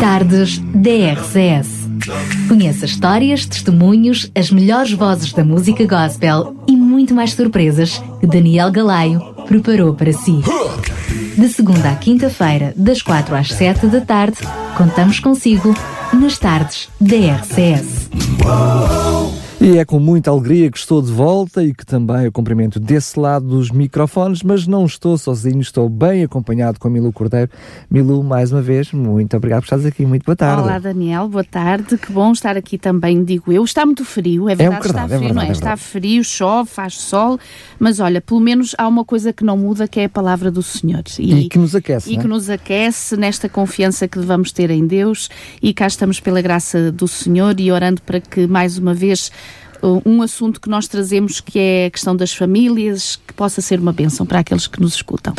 Tardes DRCS. Conheça histórias, testemunhos, as melhores vozes da música gospel e muito mais surpresas que Daniel Galaio preparou para si. De segunda à quinta-feira, das quatro às sete da tarde, contamos consigo nas tardes DRCS. E é com muita alegria que estou de volta e que também eu cumprimento desse lado dos microfones, mas não estou sozinho, estou bem acompanhado com a Milu Cordeiro. Milu, mais uma vez, muito obrigado por estares aqui, muito boa tarde. Olá Daniel, boa tarde, que bom estar aqui também, digo eu. Está muito frio, é verdade, é está frio, é verdade, não é? é está frio, chove, faz sol, mas olha, pelo menos há uma coisa que não muda, que é a palavra do Senhor. E, e que nos aquece, E é? que nos aquece nesta confiança que devemos ter em Deus e cá estamos pela graça do Senhor e orando para que mais uma vez um assunto que nós trazemos que é a questão das famílias, que possa ser uma bênção para aqueles que nos escutam.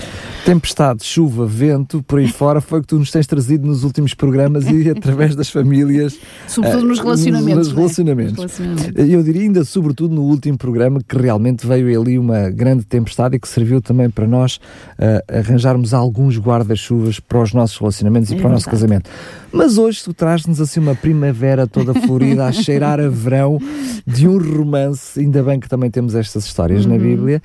Tempestade, chuva, vento, por aí fora, foi o que tu nos tens trazido nos últimos programas e através das famílias. Sobretudo nos relacionamentos. Nos relacionamentos. É? relacionamentos. Eu diria ainda, sobretudo no último programa, que realmente veio ali uma grande tempestade e que serviu também para nós uh, arranjarmos alguns guarda-chuvas para os nossos relacionamentos e é para verdade. o nosso casamento. Mas hoje tu traz-nos assim uma primavera toda florida a cheirar a verão de um romance, ainda bem que também temos estas histórias uhum. na Bíblia.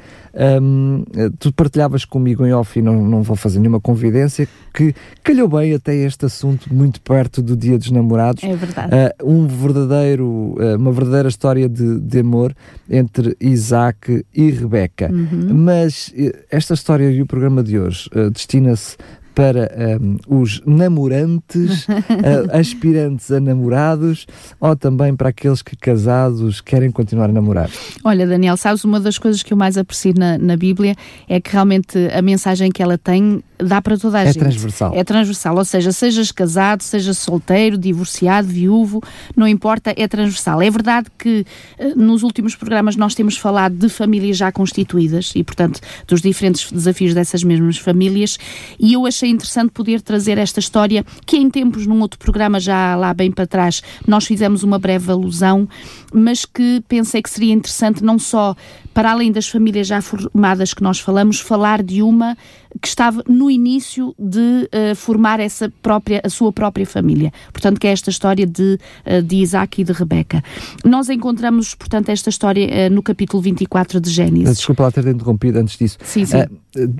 Um, tu partilhavas comigo em off e não, não vou fazer nenhuma confidência que calhou bem até este assunto muito perto do Dia dos Namorados. É verdade. Uh, um verdadeiro, uh, uma verdadeira história de, de, amor entre Isaac e Rebeca. Uhum. Mas esta história e o programa de hoje uh, destina-se para um, os namorantes, uh, aspirantes a namorados ou também para aqueles que casados querem continuar a namorar? Olha, Daniel, sabes, uma das coisas que eu mais aprecio na, na Bíblia é que realmente a mensagem que ela tem dá para toda a é gente. É transversal. É transversal, ou seja, sejas casado, sejas solteiro, divorciado, viúvo, não importa, é transversal. É verdade que uh, nos últimos programas nós temos falado de famílias já constituídas e, portanto, dos diferentes desafios dessas mesmas famílias e eu achei interessante poder trazer esta história que em tempos, num outro programa já lá bem para trás, nós fizemos uma breve alusão, mas que pensei que seria interessante não só para além das famílias já formadas que nós falamos, falar de uma que estava no início de uh, formar essa própria, a sua própria família. Portanto, que é esta história de, uh, de Isaac e de Rebeca. Nós encontramos, portanto, esta história uh, no capítulo 24 de Gênesis. Desculpa lá ter interrompido antes disso. Sim, sim.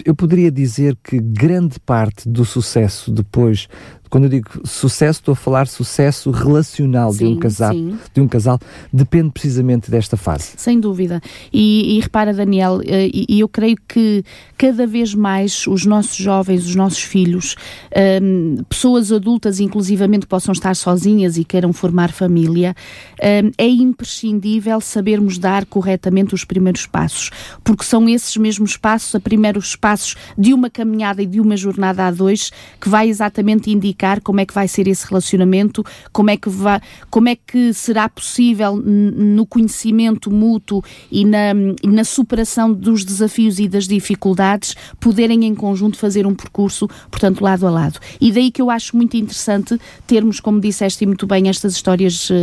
eu poderia dizer que grande parte do sucesso depois quando eu digo sucesso, estou a falar sucesso relacional sim, de, um casal, sim. de um casal, depende precisamente desta fase. Sem dúvida. E, e repara, Daniel, e, e, eu creio que cada vez mais os nossos jovens, os nossos filhos, um, pessoas adultas, inclusivamente, que possam estar sozinhas e queiram formar família, um, é imprescindível sabermos dar corretamente os primeiros passos, porque são esses mesmos passos, a primeiros passos de uma caminhada e de uma jornada a dois, que vai exatamente indicar como é que vai ser esse relacionamento, como é que, vai, como é que será possível no conhecimento mútuo e na, na superação dos desafios e das dificuldades poderem em conjunto fazer um percurso, portanto, lado a lado. E daí que eu acho muito interessante termos, como disseste muito bem, estas histórias uh,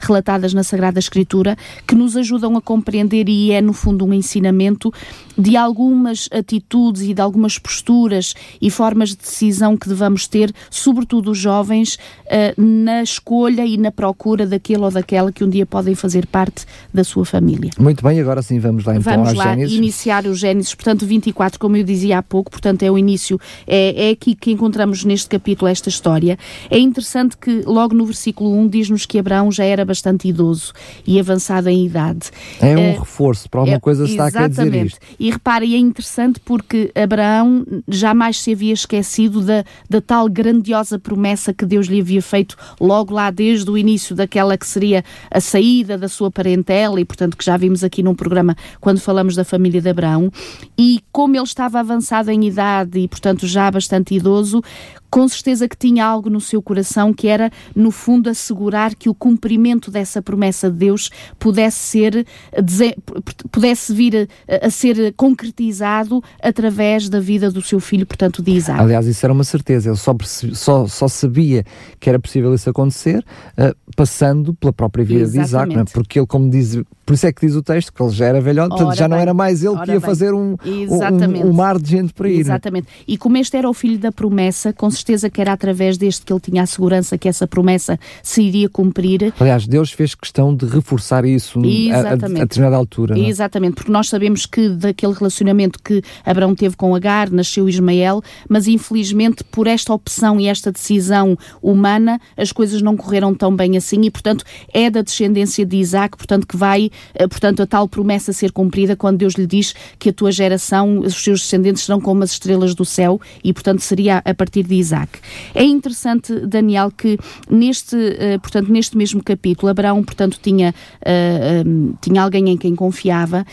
relatadas na Sagrada Escritura que nos ajudam a compreender e é, no fundo, um ensinamento de algumas atitudes e de algumas posturas e formas de decisão que devamos ter, sobretudo os jovens, uh, na escolha e na procura daquele ou daquela que um dia podem fazer parte da sua família. Muito bem, agora sim vamos lá então vamos lá Gênesis. iniciar o Gênesis, portanto 24, como eu dizia há pouco, portanto é o início, é, é aqui que encontramos neste capítulo esta história. É interessante que logo no versículo 1 diz-nos que Abraão já era bastante idoso e avançado em idade. É um uh, reforço, para alguma é, coisa está a querer dizer isto. E repare, é interessante porque Abraão jamais se havia esquecido da, da tal grandiosa promessa que Deus lhe havia feito logo lá desde o início daquela que seria a saída da sua parentela e, portanto, que já vimos aqui num programa quando falamos da família de Abraão. E como ele estava avançado em idade e, portanto, já bastante idoso, com certeza que tinha algo no seu coração que era, no fundo, assegurar que o cumprimento dessa promessa de Deus pudesse ser, pudesse vir a, a, ser concretizado através da vida do seu filho, portanto, de Isaac. Aliás, isso era uma certeza, ele só, só, só sabia que era possível isso acontecer uh, passando pela própria vida Exatamente. de Isaac, é? porque ele, como diz Por isso é que diz o texto que ele já era velhote, portanto já bem. não era mais ele que ia bem. fazer um, um, um, mar de gente para ir. Exatamente. E como este era o filho da promessa, com certeza que era através deste que ele tinha a segurança que essa promessa se iria cumprir. Aliás, Deus fez questão de reforçar isso a, a, a, determinada altura. Não? É? Exatamente, porque nós sabemos que daquele relacionamento que Abraão teve com Agar, nasceu Ismael, mas infelizmente por esta opção e esta decisão humana, as coisas não correram tão bem assim e, portanto, é da descendência de Isaac, portanto, que vai portanto, a tal promessa ser cumprida quando Deus lhe diz que a tua geração, os seus descendentes serão como as estrelas do céu e, portanto, seria a partir de Isaac. É interessante, Daniel, que neste, eh, portanto, neste mesmo capítulo, Abraão, portanto, tinha, uh, tinha alguém em quem confiava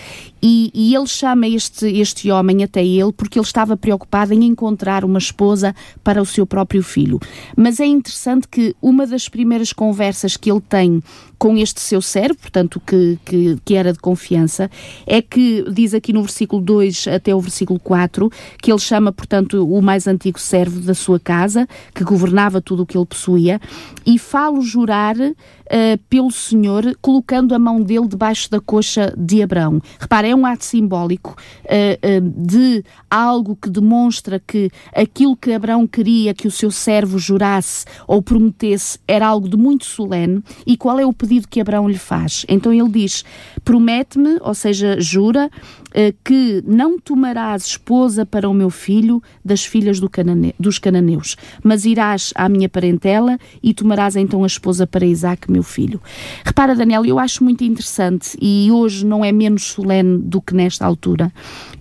e, e, ele chama este, este homem até ele porque ele estava preocupado em encontrar uma esposa para o seu próprio filho. Mas é interessante que uma das primeiras conversas que ele tem com este seu servo, portanto, que, que, que, era de confiança, é que diz aqui no versículo 2 até o versículo 4 que ele chama, portanto, o mais antigo servo da sua casa, que governava tudo o que ele possuía, e falo jurar uh, pelo Senhor, colocando a mão dele debaixo da coxa de Abraão. Repara, é um ato simbólico uh, uh, de algo que demonstra que aquilo que Abraão queria que o seu servo jurasse ou prometesse era algo de muito solene. E qual é o pedido que Abraão lhe faz? Então ele diz: Promete-me, ou seja, jura, que não tomarás esposa para o meu filho das filhas do canane dos cananeus, mas irás à minha parentela e tomarás então a esposa para Isaac, meu filho. Repara, Daniel, eu acho muito interessante e hoje não é menos solene do que nesta altura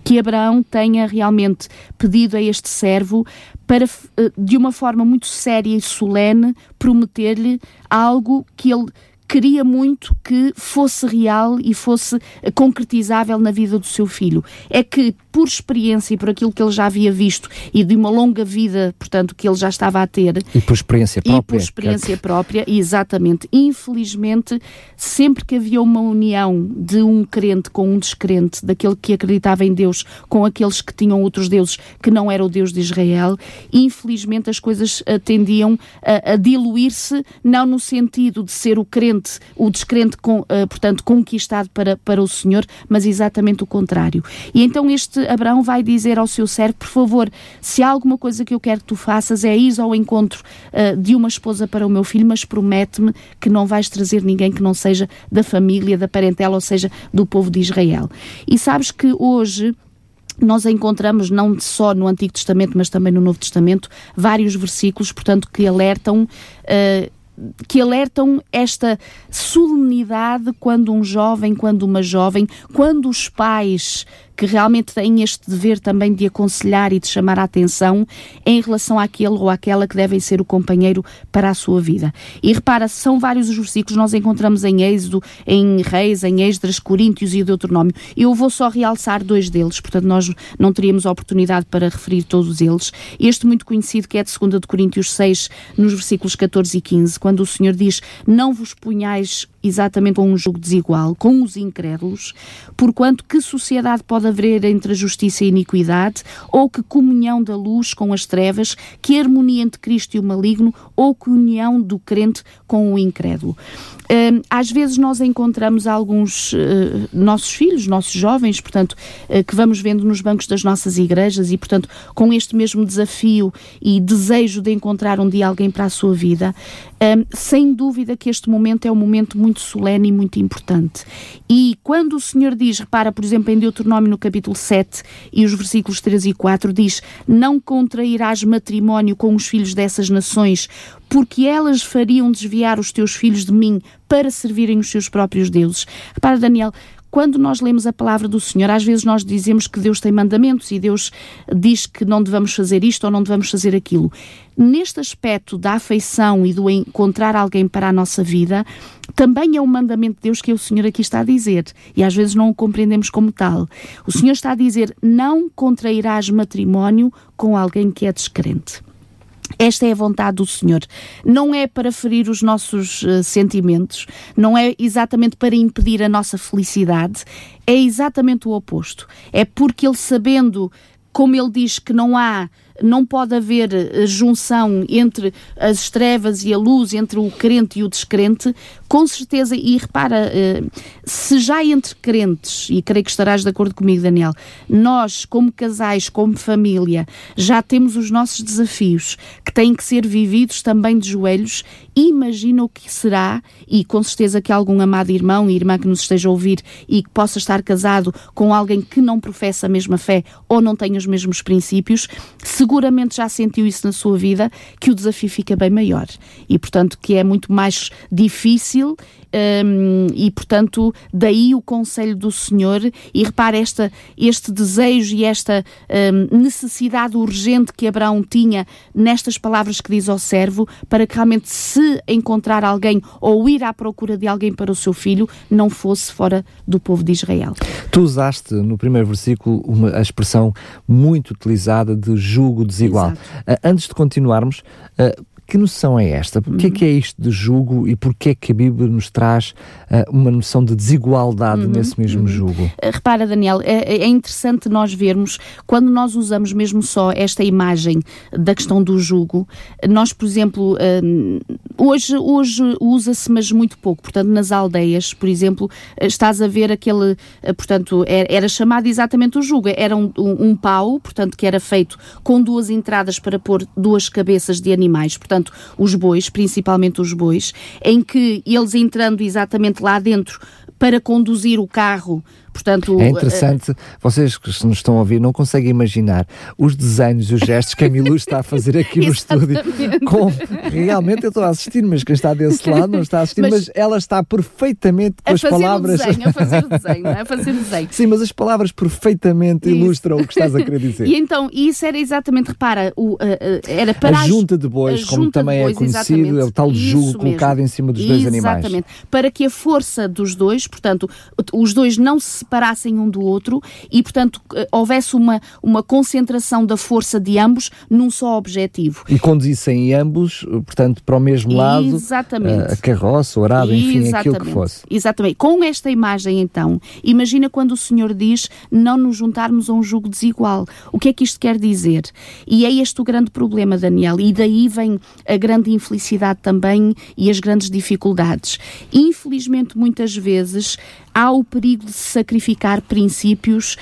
que Abraão tenha realmente pedido a este servo para, eh, de uma forma muito séria e solene, prometer-lhe algo que ele queria muito que fosse real e fosse concretizável na vida do seu filho. É que, por experiência e por aquilo que ele já havia visto e de uma longa vida, portanto, que ele já estava a ter. E por experiência própria. E por experiência própria, exatamente. Infelizmente, sempre que havia uma união de um crente com um descrente, daquele que acreditava em Deus com aqueles que tinham outros deuses que não era o Deus de Israel, infelizmente as coisas uh, tendiam a, a diluir-se, não no sentido de ser o crente descrente, o descrente, com, uh, portanto, conquistado para, para o Senhor, mas exatamente o contrário. E então este Abraão vai dizer ao seu servo, por favor, se há alguma coisa que eu quero que tu faças é ir ao encontro uh, de uma esposa para o meu filho, mas promete-me que não vais trazer ninguém que não seja da família, da parentela, ou seja, do povo de Israel. E sabes que hoje nós encontramos não só no Antigo Testamento, mas também no Novo Testamento, vários versículos, portanto, que alertam uh, que alertam esta solenidade quando um jovem, quando uma jovem, quando os pais que realmente têm este dever também de aconselhar e de chamar a atenção em relação àquele ou àquela que devem ser o companheiro para a sua vida. E repara, são vários os versículos, nós encontramos em Êxodo, em Reis, em Esdras, Coríntios e Deuteronômio. Eu vou só realçar dois deles, portanto nós não teríamos oportunidade para referir todos eles. Este muito conhecido que é de 2 de Coríntios 6, nos versículos 14 e 15, quando o Senhor diz: Não vos punhais exatamente com um jogo desigual, com os incrédulos, porquanto que sociedade pode haver entre a justiça e a iniquidade, ou que comunhão da luz com as trevas, que harmonia entre Cristo e o maligno, ou que união do crente com o incrédulo. Hum, às vezes nós encontramos alguns uh, nossos filhos, nossos jovens, portanto, uh, que vamos vendo nos bancos das nossas igrejas e, portanto, com este mesmo desafio e desejo de encontrar um dia alguém para a sua vida, um, sem dúvida que este momento é um momento muito solene e muito importante. E quando o Senhor diz, repara, por exemplo, em Deuteronômio no capítulo 7 e os versículos 3 e 4, diz: Não contrairás matrimónio com os filhos dessas nações, porque elas fariam desviar os teus filhos de mim para servirem os seus próprios deuses. Repara, Daniel, quando nós lemos a palavra do Senhor, às vezes nós dizemos que Deus tem mandamentos e Deus diz que não devemos fazer isto ou não devemos fazer aquilo. Neste aspecto da afeição e do encontrar alguém para a nossa vida, também é um mandamento de Deus que o Senhor aqui está a dizer. E às vezes não o compreendemos como tal. O Senhor está a dizer: não contrairás matrimónio com alguém que é descrente. Esta é a vontade do Senhor. Não é para ferir os nossos uh, sentimentos, não é exatamente para impedir a nossa felicidade, é exatamente o oposto. É porque Ele, sabendo, como Ele diz, que não há não pode haver eh, junção entre as trevas e a luz, entre o crente e o descrente, com certeza, e repara, eh, se já entre crentes, e creio que estarás de acordo comigo, Daniel, nós, como casais, como família, já temos os nossos desafios que têm que ser vividos também de joelhos, imagina o que será, e com certeza que algum amado irmão e irmã que nos esteja a ouvir e que possa estar casado com alguém que não professa a mesma fé ou não tem os mesmos princípios, seguramente já sentiu isso na sua vida, que o desafio fica bem maior. E, portanto, que é muito mais difícil um, e, portanto, daí o conselho do Senhor. E repare esta, este desejo e esta um, necessidade urgente que Abraão tinha nestas palavras que diz ao servo, para que realmente, se encontrar alguém ou ir à procura de alguém para o seu filho, não fosse fora do povo de Israel. Tu usaste no primeiro versículo uma, a expressão muito utilizada de jugo desigual. Uh, antes de continuarmos, uh, que noção é esta? O que é que é isto de jugo e porquê é que a Bíblia nos traz uh, uma noção de desigualdade uhum. nesse mesmo uhum. jugo? Uh, repara, Daniel, é, é, interessante nós vermos, quando nós usamos mesmo só esta imagem da questão do jugo, nós, por exemplo, uh, hoje, hoje usa-se, mas muito pouco. Portanto, nas aldeias, por exemplo, estás a ver aquele, portanto, era, chamado exatamente o jugo. Era um, um, um pau, portanto, que era feito com duas entradas para pôr duas cabeças de animais. Portanto, portanto, os bois, principalmente os bois, em que eles entrando exatamente lá dentro para conduzir o carro Portanto, é interessante, uh, vocês que nos estão a ouvir não conseguem imaginar os desenhos e os gestos que a Milu está a fazer aqui no estúdio. Com, realmente eu estou a assistir, mas quem está desse lado não está a assistir, mas, mas ela está perfeitamente com as palavras. Desenho, a fazer o desenho, a fazer o desenho. Sim, mas as palavras perfeitamente isso. ilustram o que estás a querer dizer. e então, isso era exatamente, repara, o, uh, era para a junta de bois, como também é bois, é conhecido, é o tal jugo colocado em cima dos dois animais. Exatamente, para que a força dos dois, portanto, os dois não se separassem um do outro e, portanto, eh, houvesse uma, uma concentração da força de ambos num só objetivo. E conduzissem ambos, portanto, para o mesmo lado, Exatamente. a carroça, o arado, enfim, Exatamente. aquilo que fosse. Exatamente. Com esta imagem, então, imagina quando o Senhor diz não nos juntarmos a um jugo desigual. O que é que isto quer dizer? E é este o grande problema, Daniel, e daí vem a grande infelicidade também e as grandes dificuldades. Infelizmente, muitas vezes, há o perigo de se sacrificar princípios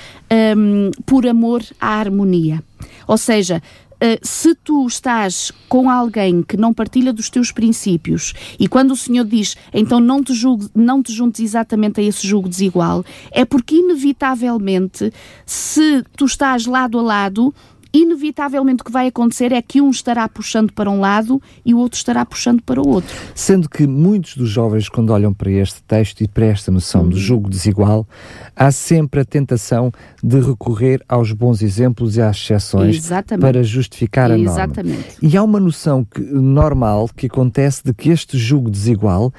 um, por amor à harmonia. Ou seja, Uh, se tu estás com alguém que não partilha dos teus princípios e quando o Senhor diz então não te, julgue, não te juntes exatamente a esse julgo desigual, é porque inevitavelmente se tu estás lado a lado, inevitavelmente o que vai acontecer é que um estará puxando para um lado e o outro estará puxando para o outro. Sendo que muitos dos jovens, quando olham para este texto e para esta noção uhum. do jogo desigual, há sempre a tentação de recorrer aos bons exemplos e às exceções Exatamente. para justificar a norma. Exatamente. E há uma noção que, normal que acontece de que este jugo desigual uh,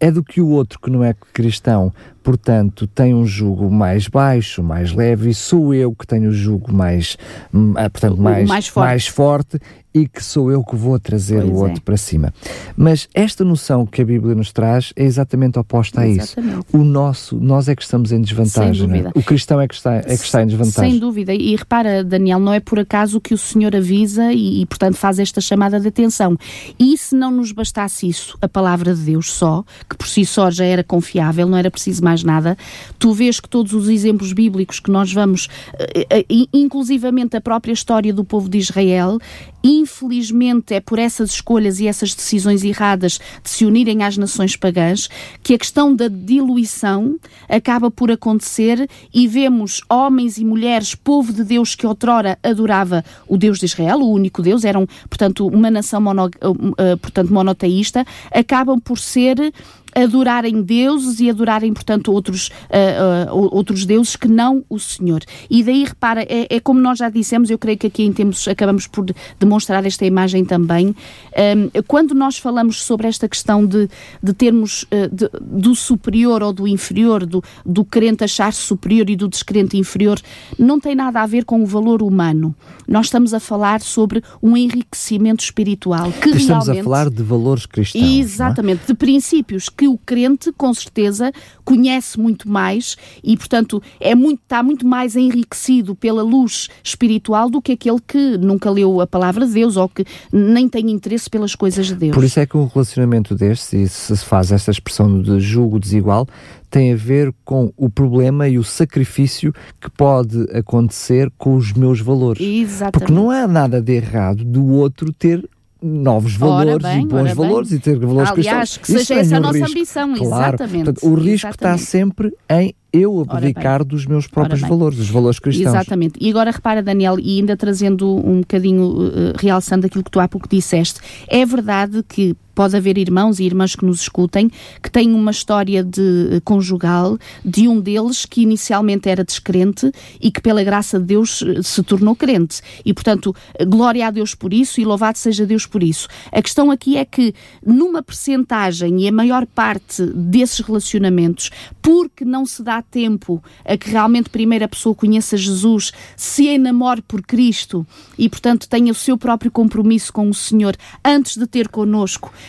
é do que o outro que não é cristão portanto, tem um jugo mais baixo, mais leve, e sou eu que tenho o jugo mais, hum, ah, portanto, mais, mais forte. mais forte e que sou eu que vou trazer pois o outro é. para cima. Mas esta noção que a Bíblia nos traz é exatamente oposta a exatamente. isso. O nosso, nós é que estamos em desvantagem. É? O cristão é que, está, é que está em desvantagem. Sem dúvida. E repara, Daniel, não é por acaso que o Senhor avisa e, e, portanto, faz esta chamada de atenção. E se não nos bastasse isso, a palavra de Deus só, que por si só já era confiável, não era preciso mais nada, tu vês que todos os exemplos bíblicos que nós vamos, eh, eh, inclusivamente a própria história do povo de Israel, Infelizmente, é por essas escolhas e essas decisões erradas de se unirem às nações pagãs que a questão da diluição acaba por acontecer e vemos homens e mulheres, povo de Deus que outrora adorava o Deus de Israel, o único Deus, eram, portanto, uma nação mono, uh, portanto, monoteísta, acabam por ser adorarem deuses e adorarem, portanto, outros, uh, uh, outros deuses que não o Senhor. E daí, repara, é, é, como nós já dissemos, eu creio que aqui em tempos acabamos por demonstrar esta imagem também. Um, quando nós falamos sobre esta questão de, de termos uh, de, do superior ou do inferior, do, do crente achar-se superior e do descrente inferior, não tem nada a ver com o valor humano. Nós estamos a falar sobre um enriquecimento espiritual que estamos realmente... a falar de valores cristãos. É? Exatamente, é? de princípios que que o crente, com certeza, conhece muito mais e, portanto, é muito, está muito mais enriquecido pela luz espiritual do que aquele que nunca leu a palavra de Deus ou que nem tem interesse pelas coisas de Deus. Por isso é que um relacionamento deste, e se faz esta expressão de julgo desigual, tem a ver com o problema e o sacrifício que pode acontecer com os meus valores. Exatamente. Porque não há nada de errado do outro ter novos valores bem, e bons valores bem. e ter valores Aliás, cristãos. que seja essa a nossa risco. ambição, claro. exatamente. Portanto, o risco exatamente. está sempre em eu abdicar dos meus próprios valores, dos valores cristãos. Exatamente. E agora repara, Daniel, e ainda trazendo um bocadinho, uh, realçando aquilo que tu há pouco disseste, é verdade que pode haver irmãos e irmãs que nos escutem que têm uma história de conjugal de um deles que inicialmente era descrente e que pela graça de Deus se tornou crente. E portanto, glória a Deus por isso e louvado seja Deus por isso. A questão aqui é que numa percentagem e a maior parte desses relacionamentos, porque não se dá tempo a que realmente primeiro a pessoa conheça Jesus, se enamore por Cristo e portanto tenha o seu próprio compromisso com o Senhor antes de ter connosco eh,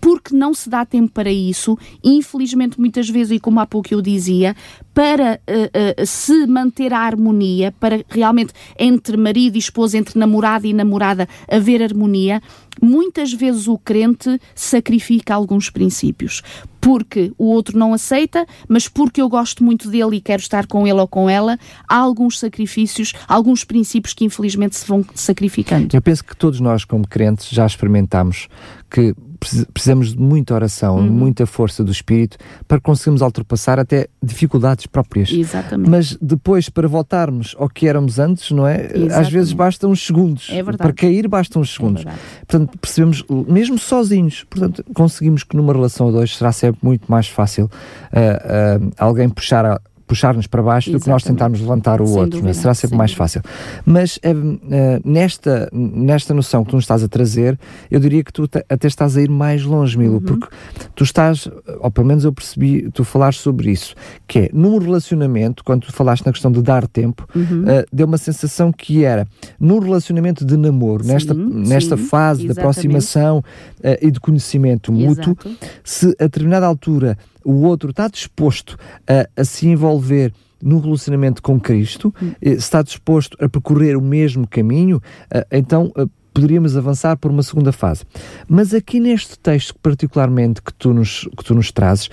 porque não se dá tempo para isso, infelizmente muitas vezes, e como há pouco eu dizia, para uh, uh, se manter a harmonia, para realmente entre marido e esposa, entre namorado e namorada haver harmonia, muitas vezes o crente sacrifica alguns princípios. Porque o outro não aceita, mas porque eu gosto muito dele e quero estar com ele ou com ela, há alguns sacrifícios, alguns princípios que infelizmente se vão sacrificando. Eu penso que todos nós, como crentes, já experimentamos que precisamos de muita oração, uhum. muita força do Espírito para conseguirmos ultrapassar até dificuldades próprias. Exatamente. Mas depois, para voltarmos ao que éramos antes, não é? Exatamente. Às vezes bastam uns segundos. É verdade. Para cair bastam uns segundos. É portanto, percebemos, mesmo sozinhos, portanto, conseguimos que numa relação a dois será sempre muito mais fácil uh, uh, alguém puxar a puxar-nos para baixo Exatamente. do que nós tentarmos levantar o Sem outro. Dúvida. Será sempre Sem mais fácil. Mas uh, nesta, nesta noção que tu nos estás a trazer, eu diria que tu até estás a ir mais longe, Milo, uhum. porque tu estás, ou pelo menos eu percebi, tu falaste sobre isso, que é num relacionamento, quando tu falaste na questão de dar tempo, uhum. uh, deu uma sensação que era num relacionamento de namoro, sim, nesta, nesta fase Exatamente. de aproximação uh, e de conhecimento mútuo, Exato. se a determinada altura o outro está disposto a, a se envolver no relacionamento com Cristo, hum. Eh, está disposto a percorrer o mesmo caminho, eh, então eh, poderíamos avançar por uma segunda fase. Mas aqui neste texto, particularmente que tu nos, que tu nos trazes,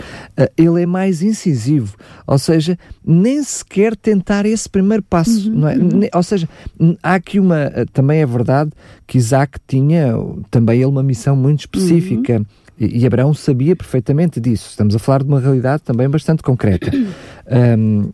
ele é mais incisivo, ou seja, nem sequer tentar esse primeiro passo, uhum, não é? Uhum. Ou seja, há aqui uma. Também é verdade que Isaac tinha também ele uma missão muito específica. Uhum e, Abraão sabia perfeitamente disso. Estamos a falar de uma realidade também bastante concreta. Um,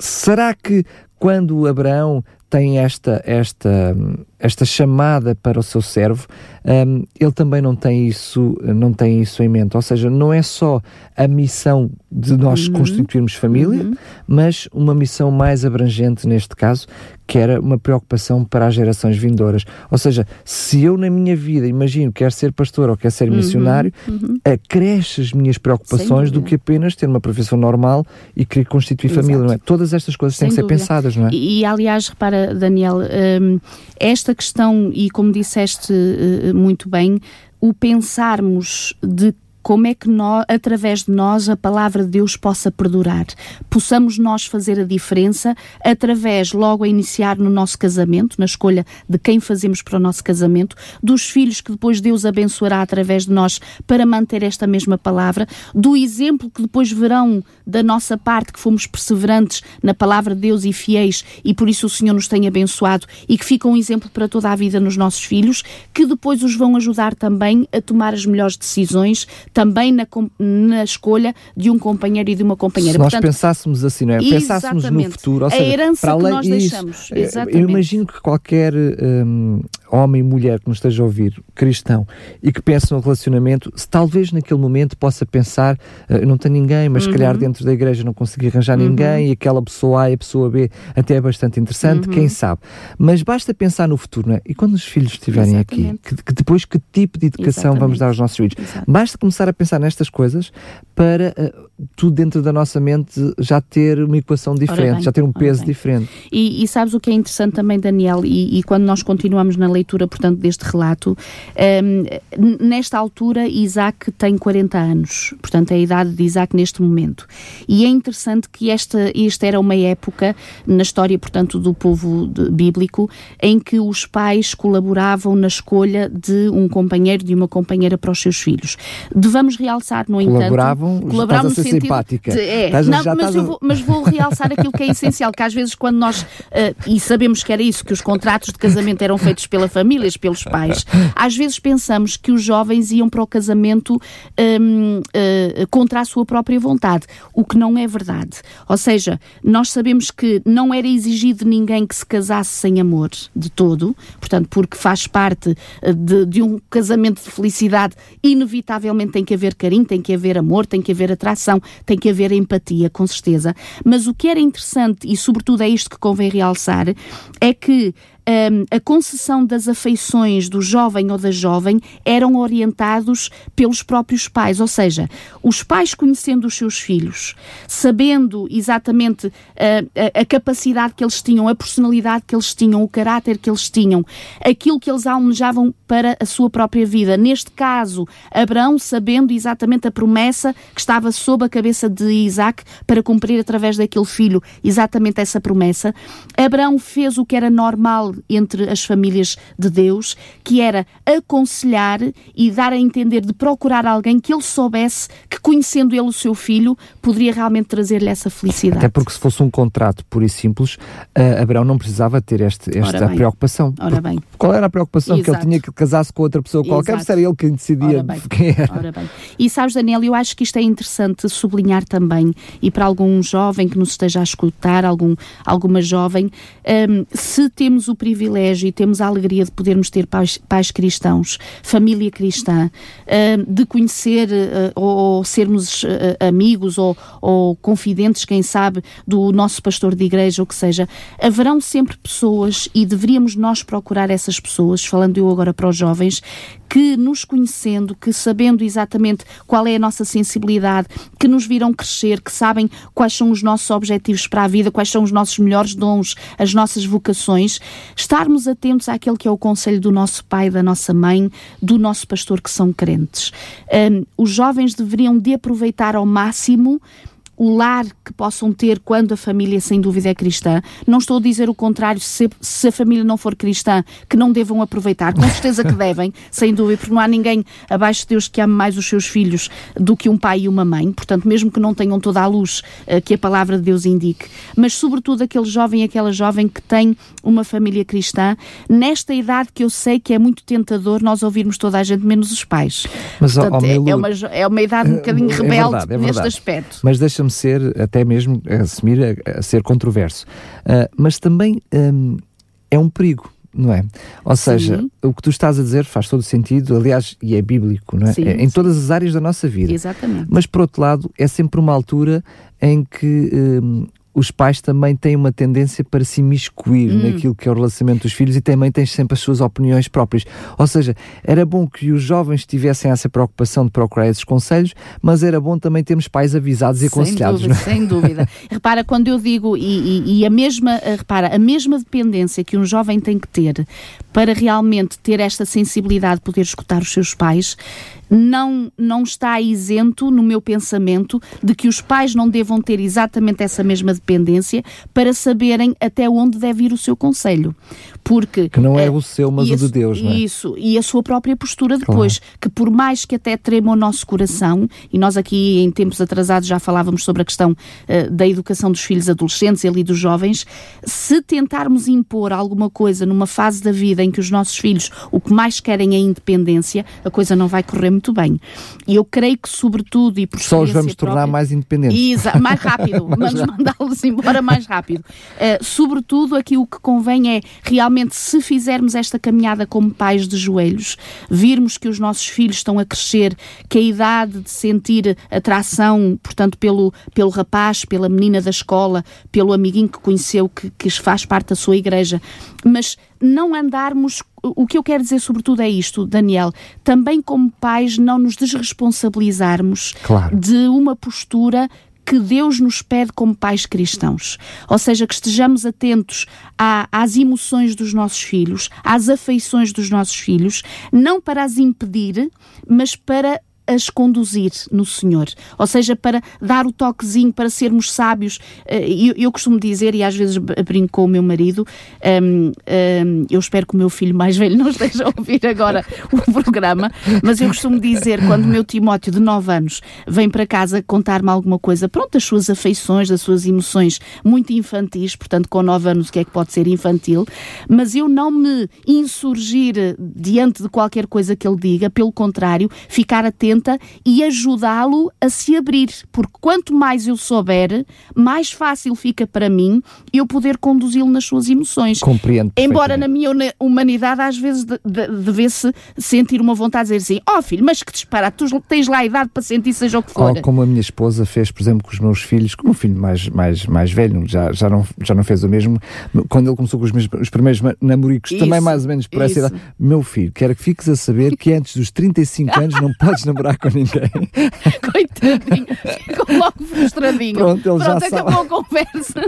será que quando Abraão tem esta, esta, esta chamada para o seu servo, um, ele também não tem, isso, não tem isso em mente. Ou seja, não é só a missão de nós uhum. constituirmos família, uhum. mas uma missão mais abrangente neste caso, que era uma preocupação para as gerações vindouras. Ou seja, se eu na minha vida imagino quer ser pastor ou quer ser uhum. missionário, uhum. acresce as minhas preocupações do que apenas ter uma profissão normal e querer constituir Exato. família. Não é? Todas estas coisas Sem têm que ser pensadas, não é? E, e aliás, repara, Daniel, um, esta questão, e como disseste uh, muito bem, o pensarmos de como é que nós, através de nós a palavra de Deus possa perdurar. Possamos nós fazer a diferença através, logo a iniciar no nosso casamento, na escolha de quem fazemos para o nosso casamento, dos filhos que depois Deus abençoará através de nós para manter esta mesma palavra, do exemplo que depois verão da nossa parte que fomos perseverantes na palavra de Deus e fiéis e por isso o Senhor nos tem abençoado e que fica um exemplo para toda a vida nos nossos filhos, que depois os vão ajudar também a tomar as melhores decisões também na, na escolha de um companheiro e de uma companheira. Se nós Portanto, pensássemos assim, não é? Pensássemos no futuro, ou seja, a herança para além, que nós isso, deixamos. Exatamente. Eu imagino que qualquer um, homem e mulher que nos esteja a ouvir, cristão, e que pense no relacionamento, se talvez naquele momento possa pensar, uh, não tenho ninguém, mas uhum. se calhar uhum. dentro da igreja não consegui arranjar uhum. ninguém, e aquela pessoa A e a pessoa B até é bastante interessante, uhum. quem sabe. Mas basta pensar no futuro, não é? E quando os filhos estiverem Exatamente. aqui, que, que, depois que tipo de educação Exatamente. vamos dar aos nossos filhos? Exato. Basta começar a pensar nestas coisas para uh, tudo dentro da nossa mente já ter uma equação diferente, bem, já ter um peso diferente. E, e, sabes o que é interessante também, Daniel, e, e, quando nós continuamos na leitura, portanto, deste relato. Um, nesta altura, Isaac tem 40 anos, portanto, é a idade de Isaac neste momento. E é interessante que esta, esta era uma época na história, portanto, do povo de, bíblico, em que os pais colaboravam na escolha de um companheiro, de uma companheira para os seus filhos. Devamos realçar, no entanto. Colaboravam, colaboravam no sentido. Simpática. De, é, não, mas, vou, mas, vou, realçar aquilo que é essencial, que às vezes quando nós, uh, e sabemos que era isso, que os contratos de casamento eram feitos pela família, pelos pais, às vezes pensamos que os jovens iam para o casamento um, uh, eh, contra a sua própria vontade, o que não é verdade. Ou seja, nós sabemos que não era exigido de ninguém que se casasse sem amor, de todo, portanto, porque faz parte eh, de, de um casamento de felicidade, inevitavelmente tem que haver carinho, tem que haver amor, tem que haver atração, tem que haver empatia, com certeza. Mas o que era interessante, e sobretudo é isto que convém realçar, é que um, a concessão das afeições do jovem ou da jovem eram orientados pelos próprios pais, ou seja, os pais conhecendo os seus filhos, sabendo exatamente uh, a, a, capacidade que eles tinham, a personalidade que eles tinham, o caráter que eles tinham, aquilo que eles almejavam para a sua própria vida. Neste caso, Abraão sabendo exatamente a promessa que estava sob a cabeça de Isaac para cumprir através daquele filho exatamente essa promessa, Abraão fez o que era normal entre as famílias de Deus, que era aconselhar e dar a entender de procurar alguém que ele soubesse que, conhecendo ele o seu filho, poderia realmente trazer-lhe essa felicidade. Até porque se fosse um contrato puro e simples, uh, Abraão não precisava ter este, esta preocupação. Ora bem. Qual era a preocupação? Exato. Que ele tinha que casar-se com outra pessoa qualquer, Exato. era ele que decidia quem era. Ora bem. E sabes, Daniel, eu acho que isto é interessante sublinhar também, e para algum jovem que nos esteja a escutar, algum, alguma jovem, um, ehm, se temos o privilégio e temos a alegria de podermos ter pais, pais cristãos, família cristã, uh, de conhecer uh, ou, sermos uh, amigos ou, ou confidentes, quem sabe, do nosso pastor de igreja, ou que seja, haverão sempre pessoas e deveríamos nós procurar essas pessoas, falando eu agora para os jovens, que nos conhecendo, que sabendo exatamente qual é a nossa sensibilidade, que nos viram crescer, que sabem quais são os nossos objetivos para a vida, quais são os nossos melhores dons, as nossas vocações, estarmos atentos àquele que é o conselho do nosso pai, da nossa mãe, do nosso pastor que são crentes. Um, os jovens deveriam de aproveitar ao máximo o lar que possam ter quando a família, sem dúvida, é cristã. Não estou a dizer o contrário, se, se, a família não for cristã, que não devam aproveitar. Com certeza que devem, sem dúvida, porque não há ninguém abaixo de Deus que ame mais os seus filhos do que um pai e uma mãe. Portanto, mesmo que não tenham toda a luz uh, que a palavra de Deus indique. Mas, sobretudo, aquele jovem e aquela jovem que tem uma família cristã, nesta idade que eu sei que é muito tentador nós ouvirmos toda a gente, menos os pais. Mas, Portanto, é, é, uma, é uma idade um bocadinho é rebelde é verdade, é neste aspecto. Mas deixa-me ser, até mesmo, assumir a, a ser controverso. Uh, mas também um, é um perigo. Não é? Ou seja, Sim. o que tu estás a dizer faz todo sentido, aliás, e é bíblico, não é? Sim, é em todas as áreas da nossa vida. Exatamente. Mas, por outro lado, é sempre uma altura em que um, os pais também têm uma tendência para se imiscuir hum. naquilo que é o relacionamento dos filhos e também têm sempre as suas opiniões próprias. Ou seja, era bom que os jovens tivessem essa preocupação de procurar esses conselhos, mas era bom também termos pais avisados e aconselhados. Sem dúvida, sem dúvida. repara, quando eu digo, e, e, e, a mesma, eh, repara, a mesma dependência que um jovem tem que ter para realmente ter esta sensibilidade de poder escutar os seus pais, não, não está isento no meu pensamento de que os pais não devam ter exatamente essa mesma dependência para saberem até onde deve ir o seu conselho. Porque, que não é, o seu, mas o de Deus, não é? Isso, e a sua própria postura depois, claro. que por mais que até trema o nosso coração, e nós aqui em tempos atrasados já falávamos sobre a questão uh, da educação dos filhos adolescentes e ali dos jovens, se tentarmos impor alguma coisa numa fase da vida em que os nossos filhos o que mais querem é independência, a coisa não vai correr muito bem. E eu creio que, sobretudo, e por Só os vamos própria, tornar mais independentes. Isa, mais rápido, vamos mandá-los embora mais rápido. Uh, sobretudo, aqui o que convém é realmente, se fizermos esta caminhada como pais de joelhos, virmos que os nossos filhos estão a crescer, que a idade de sentir atração, portanto, pelo, pelo rapaz, pela menina da escola, pelo amiguinho que conheceu, que, que faz parte da sua igreja, mas não andarmos. O que eu quero dizer, sobretudo, é isto, Daniel. Também, como pais, não nos desresponsabilizarmos claro. de uma postura que Deus nos pede como pais cristãos. Ou seja, que estejamos atentos à, às emoções dos nossos filhos, às afeições dos nossos filhos, não para as impedir, mas para as conduzir no Senhor, ou seja, para dar o toquezinho, para sermos sábios. Eh, eu, eu costumo dizer, e às vezes brinco com o meu marido, um, um, eu espero que o meu filho mais velho não esteja a ouvir agora o programa, mas eu costumo dizer, quando o meu Timóteo, de 9 anos, vem para casa contar-me alguma coisa, pronto, as suas afeições, as suas emoções muito infantis, portanto, com 9 anos, o que é que pode ser infantil, mas eu não me insurgir diante de qualquer coisa que ele diga, pelo contrário, ficar atento e ajudá-lo a se abrir, porque quanto mais eu souber, mais fácil fica para mim eu poder conduzi-lo nas suas emoções. Compreendo. Embora na minha humanidade às vezes devesse sentir uma vontade de dizer assim: ó oh, filho, mas que disparate, tu tens lá a idade para sentir seja o que for. Ou como a minha esposa fez, por exemplo, com os meus filhos, com o filho mais, mais, mais velho, já, já, não, já não fez o mesmo, quando ele começou com os, meus, os primeiros namoricos, isso, também mais ou menos por essa idade, meu filho, quero que fiques a saber que antes dos 35 anos não podes namorar namorar com ninguém. Coitadinho, ficou logo frustradinho. Pronto, ele Pronto já acabou sabe. a conversa.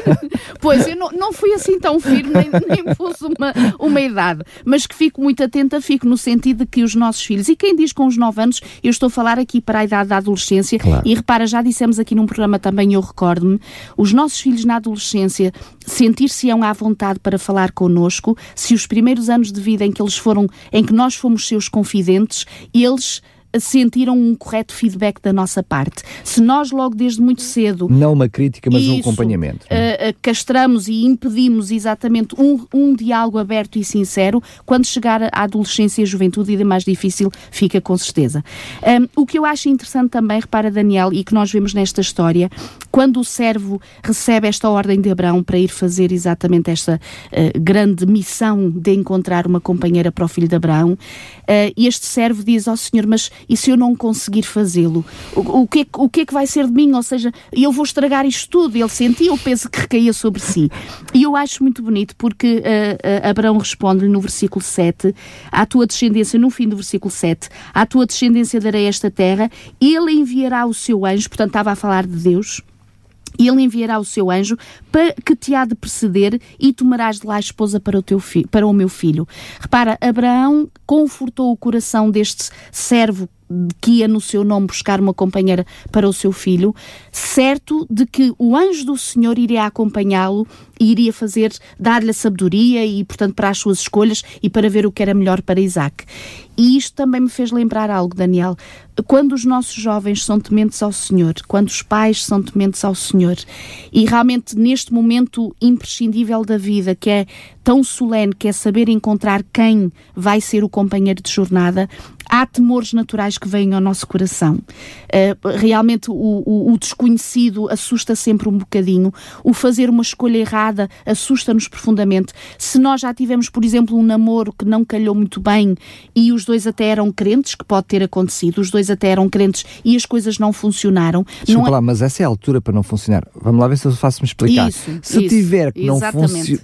pois, eu não, não fui assim tão firme, nem, nem pus uma, uma idade, mas que fico muito atenta, fico no sentido de que os nossos filhos, e quem diz com os 9 anos, eu estou a falar aqui para a idade da adolescência, claro. e repara, já dissemos aqui num programa também, eu recordo-me, os nossos filhos na adolescência sentir-se-ão à vontade para falar connosco, se os primeiros anos de vida em que eles foram, em que nós fomos seus confidentes, eles sentiram um correto feedback da nossa parte. Se nós logo desde muito cedo... Não uma crítica, mas isso, um acompanhamento. Uh, uh, castramos e impedimos exatamente um, um diálogo aberto e sincero, quando chegar à adolescência e à juventude ainda mais difícil fica com certeza. Um, o que eu acho interessante também, repara Daniel, e que nós vemos nesta história, quando o servo recebe esta ordem de Abraão para ir fazer exatamente esta uh, grande missão de encontrar uma companheira para o filho de Abraão, este servo diz ao Senhor, mas e se eu não conseguir fazê-lo? O, o, que é, o que é que vai ser de mim? Ou seja, eu vou estragar isto tudo. Ele sentia o peso que recaía sobre si. E eu acho muito bonito porque uh, uh, Abraão responde-lhe no versículo 7, à tua descendência, no fim do versículo 7, à tua descendência darei esta terra, ele enviará o seu anjo, portanto estava a falar de Deus, ele enviará o seu anjo para que te há de preceder e tomarás de lá a esposa para o, teu para o meu filho. Repara, Abraão confortou o coração deste servo que ia no seu nome buscar uma companheira para o seu filho, certo de que o anjo do Senhor iria acompanhá-lo e iria fazer, dar-lhe a sabedoria e, portanto, para as suas escolhas e para ver o que era melhor para Isaac. E isto também me fez lembrar algo, Daniel. Quando os nossos jovens são tementes ao Senhor, quando os pais são tementes ao Senhor, e realmente neste momento imprescindível da vida, que é tão solene, que é saber encontrar quem vai ser o companheiro de jornada, há temores naturais que vêm ao nosso coração. Uh, realmente o, o, o, desconhecido assusta sempre um bocadinho, o fazer uma escolha errada assusta-nos profundamente. Se nós já tivemos, por exemplo, um namoro que não calhou muito bem e os dois até eram crentes, que pode ter acontecido, os dois até eram crentes e as coisas não funcionaram. Desculpa não é... lá, mas essa é a altura para não funcionar. Vamos lá ver se eu faço-me explicar. Isso, se isso, tiver que não,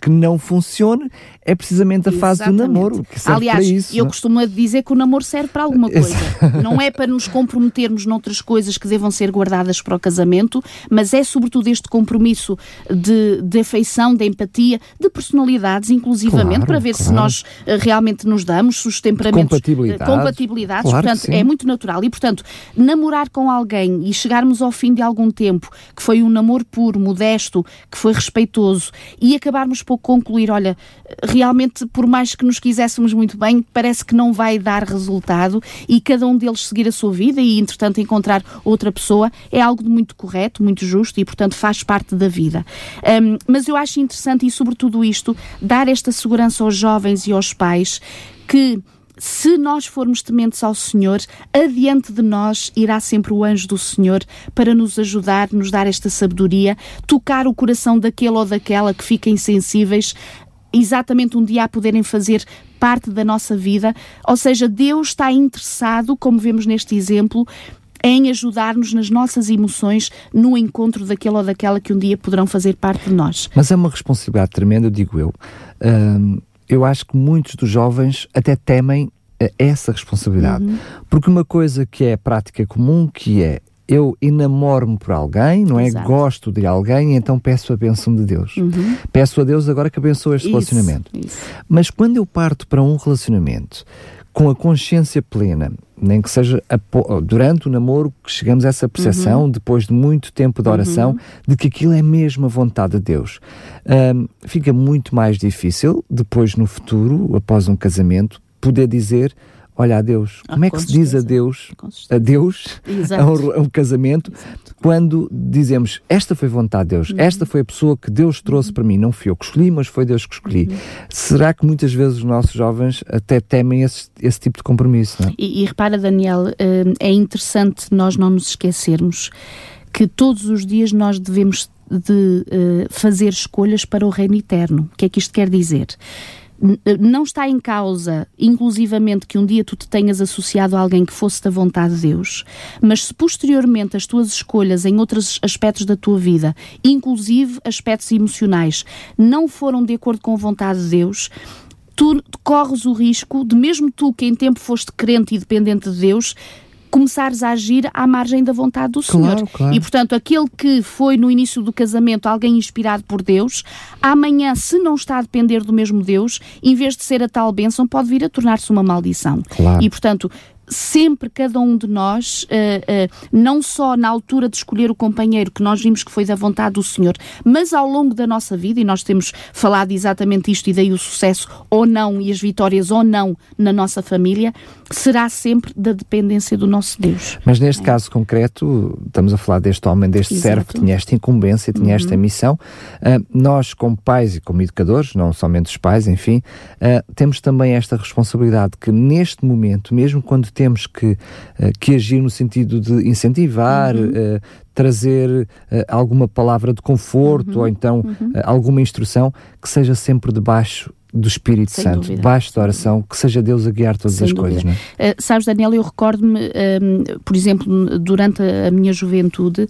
que não funcione, é precisamente a fase do namoro. Aliás, eu não? costumo dizer que o namoro serve para alguma coisa. não é para nos comprometermos noutras coisas que devam ser guardadas para o casamento, mas é sobretudo este compromisso de, de afeição, de empatia, de personalidades, inclusivamente, Claro, para ver se claro. nós eh, realmente nos damos, se os temperamentos. Compatibilidades. eh, compatibilidades, Claro portanto, é muito natural. E, portanto, namorar com alguém e chegarmos ao fim de algum tempo, que foi um namoro puro, modesto, que foi respeitoso, e acabarmos por concluir, olha, realmente, por mais que nos quiséssemos muito bem, parece que não vai dar resultado e cada um deles seguir a sua vida e, entretanto, encontrar outra pessoa é algo muito correto, muito justo e, portanto, faz parte da vida. Um, mas eu acho interessante e, sobretudo, isto, dar esta segurança aos jovens e aos pais que se nós formos tementes ao Senhor, adiante de nós irá sempre o anjo do Senhor para nos ajudar, nos dar esta sabedoria, tocar o coração daquele ou daquela que fica insensíveis, exatamente um dia a poderem fazer parte da nossa vida. Ou seja, Deus está interessado, como vemos neste exemplo, em ajudar-nos nas nossas emoções no encontro daquele ou daquela que um dia poderão fazer parte de nós. Mas é uma responsabilidade tremenda, digo eu. Hum, eu acho que muitos dos jovens até temem eh, essa responsabilidade. Porque uma coisa que é prática comum, que é eu enamoro-me por alguém, não é? Exato. Gosto de alguém, então peço a bênção de Deus. Uhum. Peço a Deus agora que abençoe este Isso, relacionamento. isso. Mas quando eu parto para um relacionamento com a consciência plena, nem que seja durante o namoro que chegamos a essa percepção, depois de muito tempo de oração, de que aquilo é mesmo a vontade de Deus, Ahm, fica muito mais difícil depois no futuro, após um casamento, poder dizer. Olha, a Deus. Ah, Como é que se diz? Com certeza. Adeus Exato. a um, a um casamento quando dizemos esta foi a vontade de Deus, Uhum. esta foi a pessoa que Deus trouxe para mim, não fui eu que escolhi, mas foi Deus que escolhi. Uhum. Será que muitas vezes os nossos jovens até temem esse, esse tipo de compromisso? É? E, e repara, Daniel, hum, é interessante nós não nos esquecermos que todos os dias nós devemos de eh, fazer escolhas para o reino eterno. O que é que isto quer dizer? Eh, Não está em causa, inclusivamente, que um dia tu te tenhas associado a alguém que fosse da vontade de Deus, mas se posteriormente as tuas escolhas em outros aspectos da tua vida, inclusive aspectos emocionais, não foram de acordo com a vontade de Deus, tu corres o risco de, mesmo tu que em tempo foste crente e dependente de Deus, começares a agir à margem da vontade do Claro, Senhor. claro. E, portanto, aquele que foi no início do casamento alguém inspirado por Deus, amanhã, se não está a depender do mesmo Deus, em vez de ser a tal bênção, pode vir a tornar-se uma maldição. Claro. E, portanto, sempre cada um de nós, eh, eh, não só na altura de escolher o companheiro que nós vimos que foi da vontade do Senhor, mas ao longo da nossa vida, e nós temos falado exatamente isto, e daí o sucesso ou não, e as vitórias ou não na nossa família, será sempre da dependência do nosso Deus. Mas neste caso concreto, estamos a falar deste homem, deste Exato. Uhum. servo que tinha esta incumbência, tinha esta missão. Ah, nós, como pais e como educadores, não somente os pais, enfim, ah, temos também esta responsabilidade que neste momento, mesmo quando temos que, ah, que agir no sentido de incentivar, Uhum. trazer ah, alguma palavra de conforto Uhum. ou então ah, alguma instrução, que seja sempre debaixo do Espírito Sem Santo, dúvida. da oração, que seja Deus a guiar todas Sem as dúvida. coisas, não é? Uh, sabes, Daniel, eu recordo-me, um, por exemplo, durante a, a minha juventude,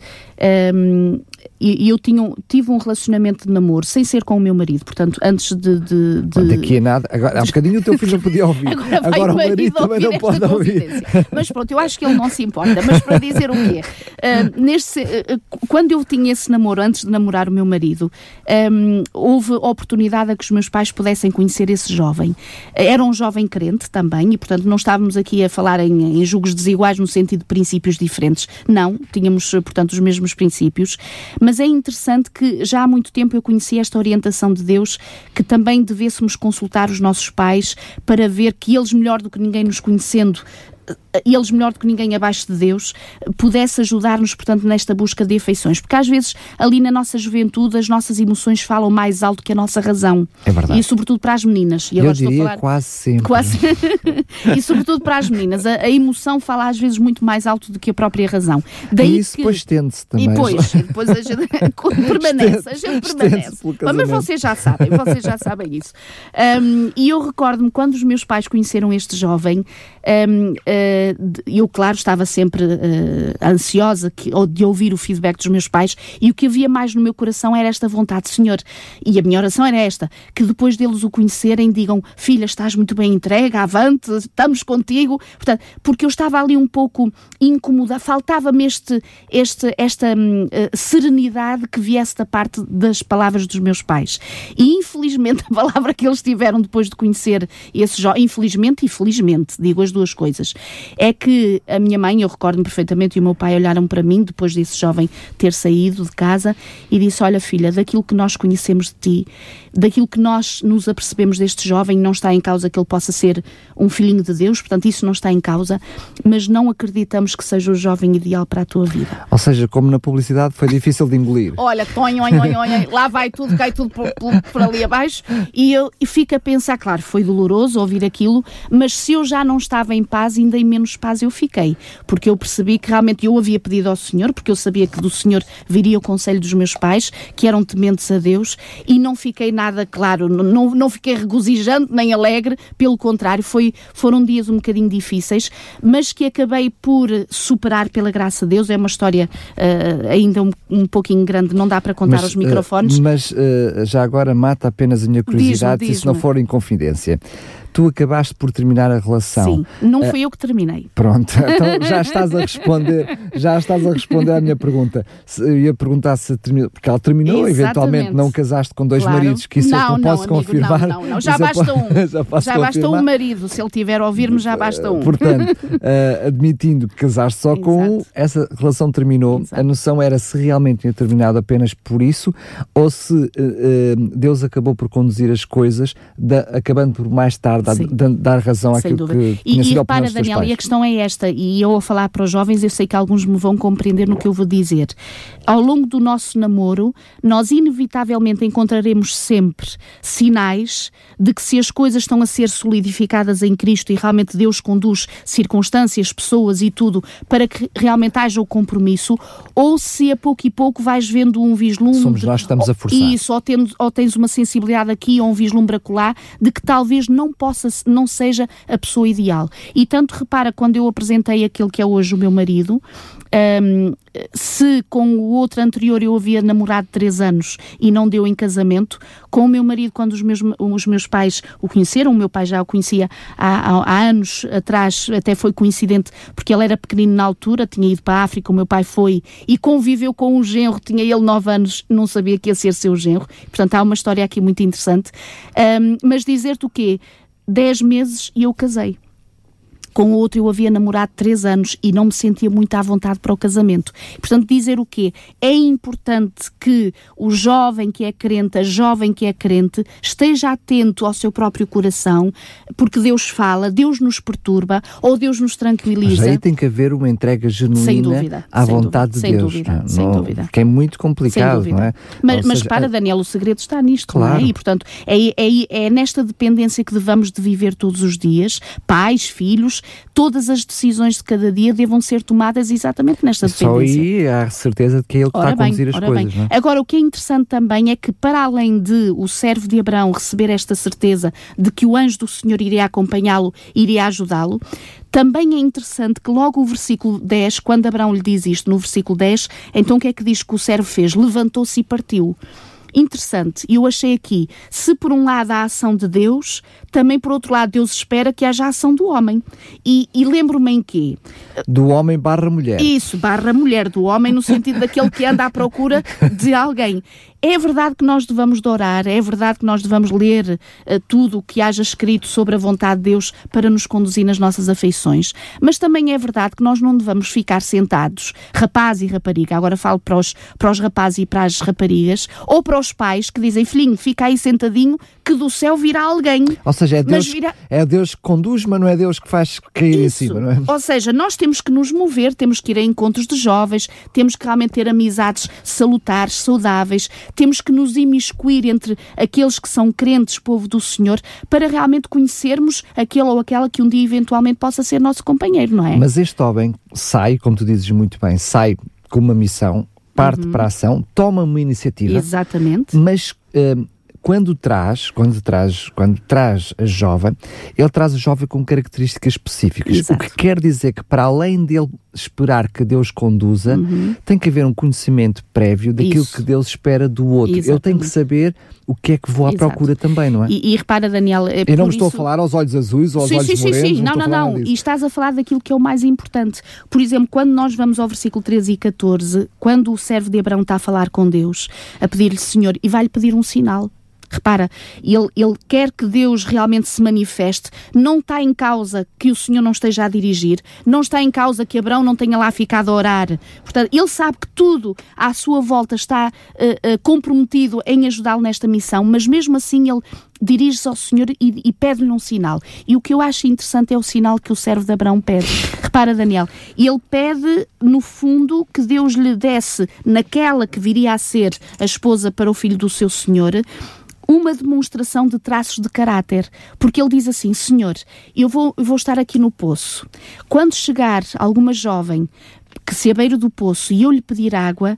um, e, eu tinha, um- tive um relacionamento de namoro, sem ser com o meu marido, portanto, antes de. de, de- Daqui a nada, agora, há bocadinho o teu filho não podia ouvir. Agora, Agora o marido marido também não pode ouvir. Mas pronto, eu acho que ele não se importa. Mas para dizer o quê? Ah, neste, ah, quando eu tinha esse namoro, antes de namorar o meu marido, ahm, houve oportunidade a que os meus pais pudessem conhecer esse jovem. Era um jovem crente também, e portanto não estávamos aqui a falar em, em julgos desiguais no sentido de princípios diferentes. Não, tínhamos, portanto, os mesmos princípios. Mas é interessante que já há muito tempo eu conheci esta orientação de Deus que também devêssemos consultar os nossos pais para ver que eles, melhor do que ninguém nos conhecendo, eles melhor do que ninguém abaixo de Deus, eh, pudesse ajudar-nos, portanto, nesta busca de afeições. Porque às vezes, ali na nossa juventude, as nossas emoções falam mais alto que a nossa razão. É verdade. E sobretudo para as meninas. E Eu agora estou a diria falar... quase sempre. Quase. e sobretudo para as meninas. A, a emoção fala às vezes muito mais alto do que a própria razão. Daí e isso que... depois estende-se também. E depois, e depois a gente permanece, a gente permanece. pelo Mas vocês já sabem, vocês já sabem isso. Um, e eu recordo-me quando os meus pais conheceram este jovem, um, eu, claro, estava sempre uh, ansiosa que, de ouvir o feedback dos meus pais, e o que havia mais no meu coração era esta vontade, Senhor, e a minha oração era esta: que depois deles o conhecerem, digam, filha, estás muito bem entregue, avante, estamos contigo. Portanto, porque eu estava ali um pouco incomodada, faltava-me este, este, esta hum, eh, serenidade que viesse da parte das palavras dos meus pais. E infelizmente a palavra que eles tiveram depois de conhecer esse jovem, infelizmente e felizmente, digo as duas coisas, é que a minha mãe, eu recordo-me perfeitamente, e o meu pai olharam para mim depois desse jovem ter saído de casa e disse: Olha, filha, daquilo que nós conhecemos de ti, daquilo que nós nos apercebemos deste jovem, não está em causa que ele possa ser um filhinho de Deus, portanto, isso não está em causa, mas não acreditamos que seja o jovem ideal para a tua vida. Ou seja, como na publicidade foi difícil de engolir. Olha, tonho, onho, onho, onho, lá vai tudo, cai tudo por, por- por ali abaixo. E eu e fico a pensar, claro, foi doloroso ouvir aquilo, mas se eu já não estava em paz, ainda em menos paz eu fiquei. Porque eu percebi que realmente eu havia pedido ao Senhor, porque eu sabia que do Senhor viria o conselho dos meus pais, que eram tementes a Deus, e não fiquei nada, claro, não, não fiquei regozijante nem alegre, pelo contrário, foi, foram dias um bocadinho difíceis, mas que acabei por superar pela graça de Deus. É uma história ah, ainda um, um pouquinho grande, não dá para contar aos eh, microfones. mas eh, já agora mata apenas a minha curiosidade, se isso não for em confidência. Tu acabaste por terminar a relação. Sim, não uh, fui eu que terminei. Pronto, então já estás a responder, já estás a responder à minha pergunta. Se, eu ia perguntar se terminou, porque ela terminou, Exatamente. eventualmente não casaste com dois claro. maridos, que isso não, eu não, posso amigo, confirmar. Não, não, já basta um. já, já basta um marido, se ele tiver a ouvir-me, já basta um. Portanto, uh, admitindo que casaste só com um, essa relação terminou, Exato. a noção era se realmente tinha terminado apenas por isso ou se uh, Deus acabou por conduzir as coisas, da, acabando por mais tarde dar, dar razão Sem àquilo dúvida. que tinha e, e repara, Daniel, e a questão é esta, e eu a falar para os jovens, eu sei que alguns me vão compreender no que eu vou dizer. Ao longo do nosso namoro, nós inevitavelmente encontraremos sempre sinais de que se as coisas estão a ser solidificadas em Cristo e realmente Deus conduz circunstâncias, pessoas e tudo para que realmente haja o compromisso, ou se a pouco e pouco vais vendo um vislumbre. Somos nós estamos a forçar. Isso, ou, tendo, ou tens uma sensibilidade aqui ou um vislumbre acolá de que talvez não possa, não seja a pessoa ideal. E tanto repara, quando eu apresentei aquele que é hoje o meu marido, um, se com o outro anterior eu havia namorado três anos e não deu em casamento, com o meu marido, quando os meus, os meus pais o conheceram, o meu pai já o conhecia há, há, há anos atrás, até foi coincidente, porque ele era pequenino na altura, tinha ido para a África, o meu pai foi e conviveu com um genro, tinha ele nove anos, não sabia que ia ser seu genro, portanto há uma história aqui muito interessante. Um, mas dizer-te o quê? Dez meses e eu casei. Com o outro eu havia namorado três anos e não me sentia muito à vontade para o casamento. Portanto, dizer o quê? É importante que o jovem que é crente, a jovem que é crente, esteja atento ao seu próprio coração, porque Deus fala, Deus nos perturba ou Deus nos tranquiliza. Mas aí tem que haver uma entrega genuína dúvida, à vontade dúvida, de Deus. Sem dúvida, sem dúvida. Que é muito complicado, não é? Mas, mas para, Daniel, o segredo está nisto, claro. não é? E, portanto, é, é, é nesta dependência que devamos de viver todos os dias, pais, filhos, todas as decisões de cada dia devam ser tomadas exatamente nesta dependência. Só aí há certeza de que é ele que ora está a conduzir as coisas. É? Agora, o que é interessante também é que, para além de o servo de Abraão receber esta certeza de que o anjo do Senhor iria acompanhá-lo, iria ajudá-lo, também é interessante que logo o versículo 10, quando Abraão lhe diz isto, no versículo 10, então o que é que diz que o servo fez? Levantou-se e partiu interessante. E eu achei aqui, se por um lado a ação de Deus, também por outro lado Deus espera que haja a ação do homem. E, e lembro-me em quê? Do homem barra mulher. Isso, barra mulher, do homem no sentido daquele que anda à procura de alguém. É verdade que nós devamos orar, é verdade que nós devamos ler uh, tudo o que haja escrito sobre a vontade de Deus para nos conduzir nas nossas afeições, mas também é verdade que nós não devamos ficar sentados, rapaz e rapariga, agora falo para os, para os rapazes e para as raparigas, ou para os pais que dizem, filhinho, fica aí sentadinho, que do céu virá alguém. Ou seja, é Deus, virá... é Deus que conduz, mas não é Deus que faz cair Isso. em cima, não é? Ou seja, nós temos que nos mover, temos que ir a encontros de jovens, temos que realmente ter amizades salutares, saudáveis, temos que nos imiscuir entre aqueles que são crentes, povo do Senhor, para realmente conhecermos aquele ou aquela que um dia eventualmente possa ser nosso companheiro, não é? Mas este homem sai, como tu dizes muito bem, sai com uma missão, parte uhum. para a ação, toma uma iniciativa. Exatamente. Mas uh, quando traz, quando traz, quando traz a jovem, ele traz a jovem com características específicas. Exato. O que quer dizer que para além dele esperar que Deus conduza, uhum. tem que haver um conhecimento prévio daquilo Isso. que Deus espera do outro. Exatamente. Ele tem que saber o que é que vou à Exato. procura também, não é? E, e repara, Daniel, é eu não estou isso... a falar aos olhos azuis ou aos sim, olhos sim, morenos. Sim, sim, não, não, não. E estás a falar daquilo que é o mais importante. Por exemplo, quando nós vamos ao versículo 13 e 14, quando o servo de Abraão está a falar com Deus, a pedir-lhe, Senhor, e vai-lhe pedir um sinal. Repara, ele, ele quer que Deus realmente se manifeste. Não está em causa que o Senhor não esteja a dirigir. Não está em causa que Abraão não tenha lá ficado a orar. Portanto, ele sabe que tudo à sua volta está uh, uh, comprometido em ajudá-lo nesta missão, mas mesmo assim ele dirige-se ao Senhor e, e pede-lhe um sinal. E o que eu acho interessante é o sinal que o servo de Abraão pede. Repara, Daniel, ele pede, no fundo, que Deus lhe desse, naquela que viria a ser a esposa para o filho do seu Senhor, uma demonstração de traços de caráter, porque ele diz assim: Senhor, eu vou, eu vou estar aqui no poço. Quando chegar alguma jovem que se abeira do poço e eu lhe pedir água,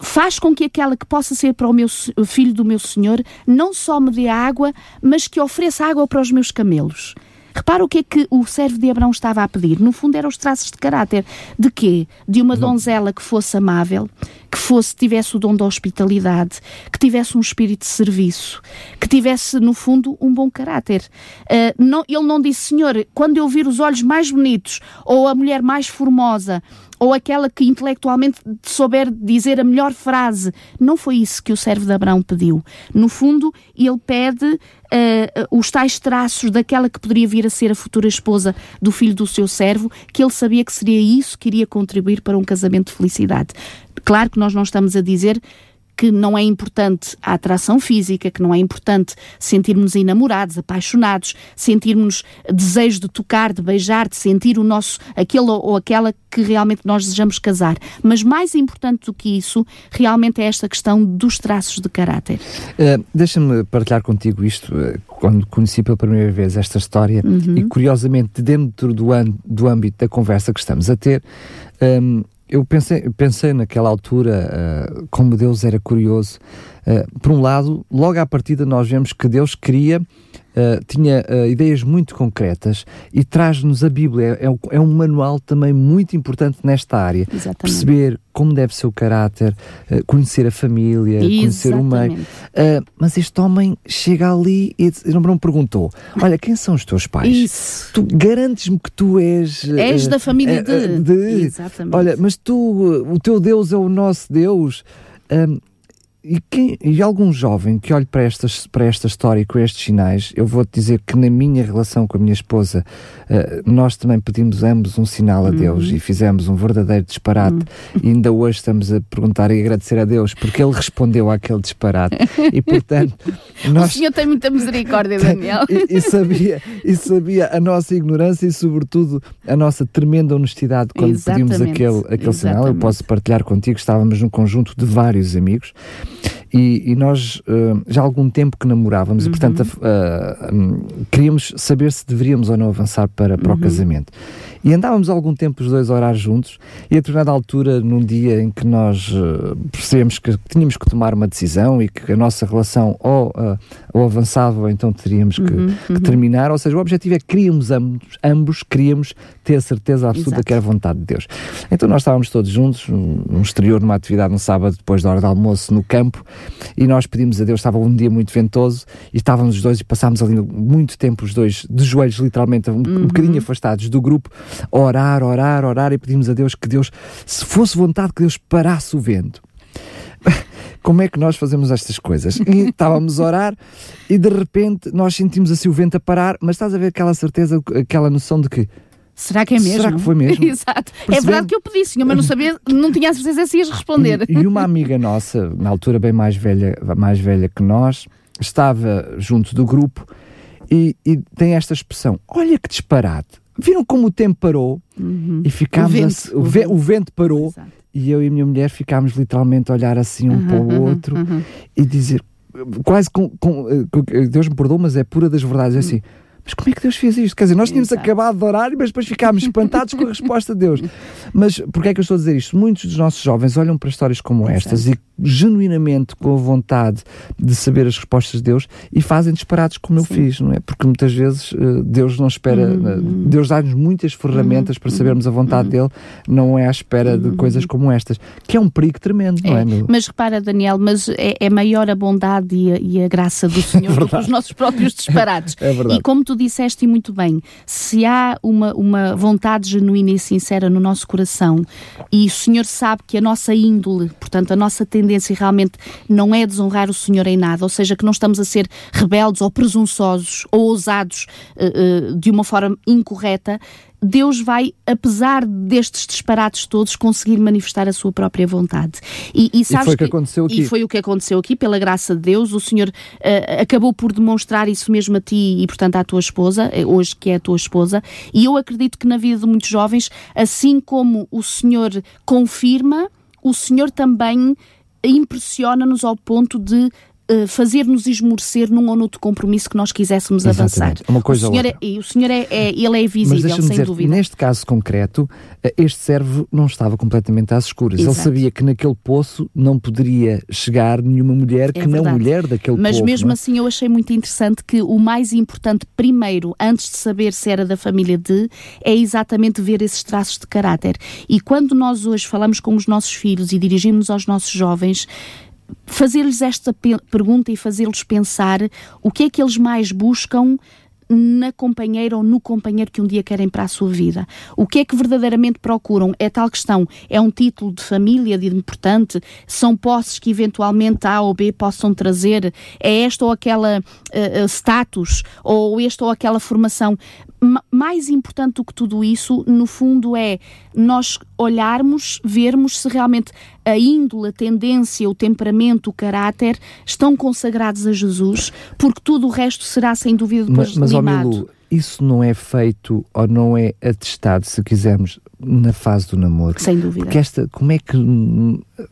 faz com que aquela que possa ser para o meu filho do meu senhor não só me dê água, mas que ofereça água para os meus camelos. Repara o que é que o servo de Abraão estava a pedir. No fundo, eram os traços de caráter. De quê? De uma donzela que fosse amável, que fosse, tivesse o dom da hospitalidade, que tivesse um espírito de serviço, que tivesse, no fundo, um bom caráter. Uh, não, ele não disse, Senhor, quando eu vir os olhos mais bonitos, ou a mulher mais formosa, ou aquela que intelectualmente souber dizer a melhor frase. Não foi isso que o servo de Abraão pediu. No fundo, ele pede uh, os tais traços daquela que poderia vir a ser a futura esposa do filho do seu servo, que ele sabia que seria isso que iria contribuir para um casamento de felicidade. Claro que nós não estamos a dizer que não é importante a atração física, que não é importante sentirmos enamorados, apaixonados, sentirmos desejo de tocar, de beijar, de sentir o nosso, aquele ou aquela que realmente nós desejamos casar. Mas mais importante do que isso, realmente é esta questão dos traços de caráter. Uh, Deixa-me partilhar contigo isto, uh, quando conheci pela primeira vez esta história, uhum. e curiosamente, dentro do, do âmbito da conversa que estamos a ter, um, eu pensei, pensei naquela altura uh, como Deus era curioso. Uh, por um lado, logo à partida nós vemos que Deus queria, uh, tinha ideias muito concretas e traz-nos a Bíblia. É, é, um manual também muito importante nesta área. Exatamente. Perceber como deve ser o caráter, conhecer a família, Exatamente. conhecer o meio. mas este homem chega ali e não me perguntou: Olha, quem são os teus pais? Isso. Tu garantes-me que tu és. És da família de. de. Exatamente. Olha, mas tu, o teu Deus é o nosso Deus. Um, e, quem, e algum jovem que olhe para, estas, para esta história com estes sinais, eu vou-te dizer que na minha relação com a minha esposa, uh, nós também pedimos ambos um sinal a uhum. Deus e fizemos um verdadeiro disparate. Uhum. E ainda hoje estamos a perguntar e agradecer a Deus porque Ele respondeu àquele disparate. E portanto, nós, o Senhor tem muita misericórdia, Daniel. e, e, sabia, e sabia a nossa ignorância e, sobretudo, a nossa tremenda honestidade quando Exatamente. pedimos aquele, aquele sinal. Eu posso partilhar contigo, estávamos num conjunto de vários amigos. E, e nós uh, já há algum tempo que namorávamos uhum. e, portanto, uh, um, queríamos saber se deveríamos ou não avançar para, para uhum. o casamento. E andávamos algum tempo os dois a orar juntos, e a determinada altura, num dia em que nós uh, percebemos que tínhamos que tomar uma decisão e que a nossa relação ou, uh, ou avançava ou então teríamos que, uhum, que uhum. terminar, ou seja, o objetivo é que queríamos ambos, ambos queríamos ter a certeza absoluta Exato. que era a vontade de Deus. Então nós estávamos todos juntos, no exterior, numa atividade no sábado, depois da hora de almoço, no campo, e nós pedimos a Deus, estava um dia muito ventoso, e estávamos os dois e passámos ali muito tempo os dois de joelhos, literalmente, um, uhum. um bocadinho afastados do grupo, orar, orar, orar e pedimos a Deus que Deus, se fosse vontade, que Deus parasse o vento. Como é que nós fazemos estas coisas? E estávamos a orar e de repente nós sentimos assim o vento a parar, mas estás a ver aquela certeza, aquela noção de que Será que é mesmo? Será que foi mesmo? Exato. Percebendo? É verdade que eu pedi, senhor, mas não sabia, não tinha a certeza se ias responder. E, e, uma amiga nossa, na altura bem mais velha, mais velha que nós, estava junto do grupo e, e tem esta expressão: Olha que disparate. Viram como o tempo parou uhum. e ficámos. O vento, assim, o, ve o vento parou Exato. e eu e a minha mulher ficámos literalmente a olhar assim um uhum, para o uhum, outro uhum. e dizer, quase com, com, eh, Deus me perdoou, mas é pura das verdades, é assim. Mas como é que Deus fez isto? Quer dizer, nós tínhamos Exato. acabado de orar, mas depois ficámos espantados com a resposta de Deus. Mas porquê é que eu estou a dizer isto? Muitos dos nossos jovens olham para histórias como estas Exato. e genuinamente com a vontade de saber as respostas de Deus e fazem disparados como Sim. eu fiz, não é? Porque muitas vezes uh, Deus não espera, uhum. Deus dá-nos muitas ferramentas uhum. para sabermos a vontade uhum. dele, não é à espera de coisas como estas, que é um perigo tremendo, não é? é mas repara, Daniel, mas é, é maior a bondade e a, e a graça do Senhor é do que os nossos próprios disparados. É verdade. E como tu disseste muito bem, se há uma, uma vontade genuína e sincera no nosso coração e o Senhor sabe que a nossa índole, portanto, a nossa tendência realmente não é desonrar o Senhor em nada, ou seja, que não estamos a ser rebeldes ou presunçosos ou ousados uh, uh, de uma forma incorreta, Deus vai, apesar destes disparates todos, conseguir manifestar a sua própria vontade. E, e, sabes e foi que, que, aconteceu aqui. E foi o que aconteceu aqui, pela graça de Deus. O Senhor uh, acabou por demonstrar isso mesmo a ti e, portanto, à tua esposa, eh, hoje que é a tua esposa. E eu acredito que na vida de muitos jovens, assim como o Senhor confirma, o Senhor também impressiona-nos ao ponto de uh, fazer-nos esmorecer num ou noutro compromisso que nós quiséssemos Exatamente. avançar. Uma coisa o senhor, outra. é, e o senhor é, é, ele é visível, Mas sem dizer, dúvida. neste caso concreto, eh, este servo não estava completamente às escuras. Exato. Ele sabia que naquele poço não poderia chegar nenhuma mulher que não verdade. mulher daquele Mas povo. mesmo não é? assim eu achei muito interessante que o mais importante primeiro, antes de saber se era da família de, é exatamente ver esses traços de caráter. E quando nós hoje falamos com os nossos filhos e dirigimos aos nossos jovens, fazer-lhes esta pe- pergunta e fazê-los pensar o que é que eles mais buscam na companheira ou no companheiro que um dia querem para a sua vida. O que é que verdadeiramente procuram? É tal questão, é um título de família de importante? São posses que eventualmente A ou B possam trazer? É esta ou aquela eh, status? Ou esta ou aquela formação? Ma- mais importante do que tudo isso, no fundo, é nós olharmos, vermos se realmente a índole, a tendência, o temperamento, o caráter estão consagrados a Jesus, porque tudo o resto será sem dúvida depois Mas, mas limado. Milu, isso não é feito ou não é atestado, se quisermos, na fase do namoro. Sem dúvida. Porque esta, como é que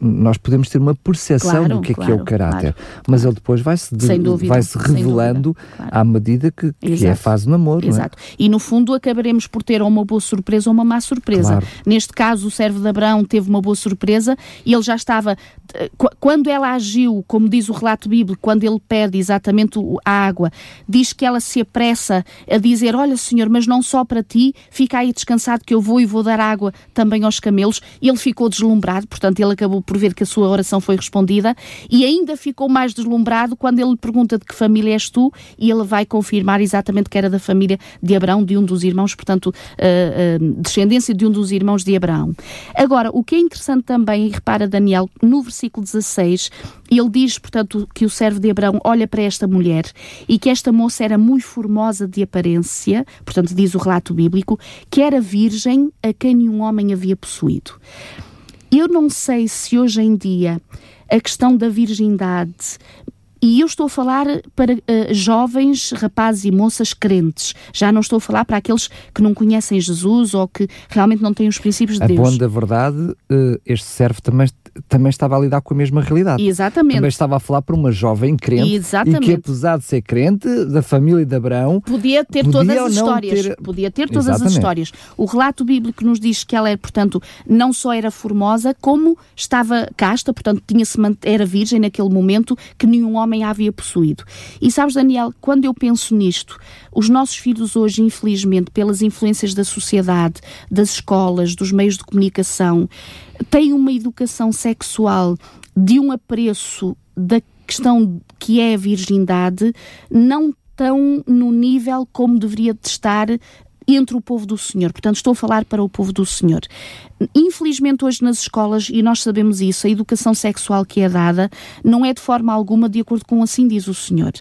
nós podemos ter uma percepção Claro, do que é que é claro, o caráter? claro, Mas ele depois vai-se de- vai-se sem revelando dúvida, claro. à medida que, que é a fase do namoro. é? Exato. E no fundo acabaremos por ter uma boa surpresa ou uma má surpresa. Claro. Neste caso, o servo de Abraão teve uma boa surpresa e ele já estava. eh, qu- Quando ela agiu, como diz o relato bíblico, quando ele pede exatamente a água, diz que ela se apressa a dizer: Olha, senhor, mas não só para ti, fica aí descansado que eu vou e vou dar água também aos camelos. E ele ficou deslumbrado, portanto, ele acabou por ver que a sua oração foi respondida e ainda ficou mais deslumbrado quando ele lhe pergunta de que família és tu e ele vai confirmar exatamente que era da família de Abraão, de um dos irmãos, portanto, eh, eh, descendência de um dos irmãos de Abraão. Agora, o que é interessante também, repara, Daniel, no versículo 16, ele diz, portanto, que o servo de Abraão olha para esta mulher e que esta moça era muito formosa de aparência, portanto, diz o relato bíblico, que era virgem a quem nenhum homem havia possuído. Eu não sei se hoje em dia a questão da virgindade e eu estou a falar para eh, jovens, rapazes e moças crentes. Já não estou a falar para aqueles que não conhecem Jesus ou que realmente não têm os princípios de A Deus. bom da verdade, eh, este servo também, também estava a lidar com a mesma realidade. Exatamente. Também estava a falar para uma jovem crente Exatamente. e que, apesar de ser crente da família de Abraão, Podia ter Podia todas as histórias. ter- Podia ter todas Exatamente. as histórias. O relato bíblico nos diz que ela, é, portanto, não só era formosa, como estava casta, portanto, tinha-se mant- era virgem naquele momento que nenhum homem a havia possuído. E sabes, Daniel, quando eu penso nisto, os nossos filhos hoje, infelizmente, pelas influências da sociedade, das escolas, dos meios de comunicação, têm uma educação sexual de um apreço da questão que é a virgindade, não tão no nível como deveria de estar entre o povo do Senhor. Portanto, estou a falar para o povo do Senhor. Infelizmente, hoje nas escolas, e nós sabemos isso, a educação sexual que é dada não é de forma alguma de acordo com assim diz o Senhor.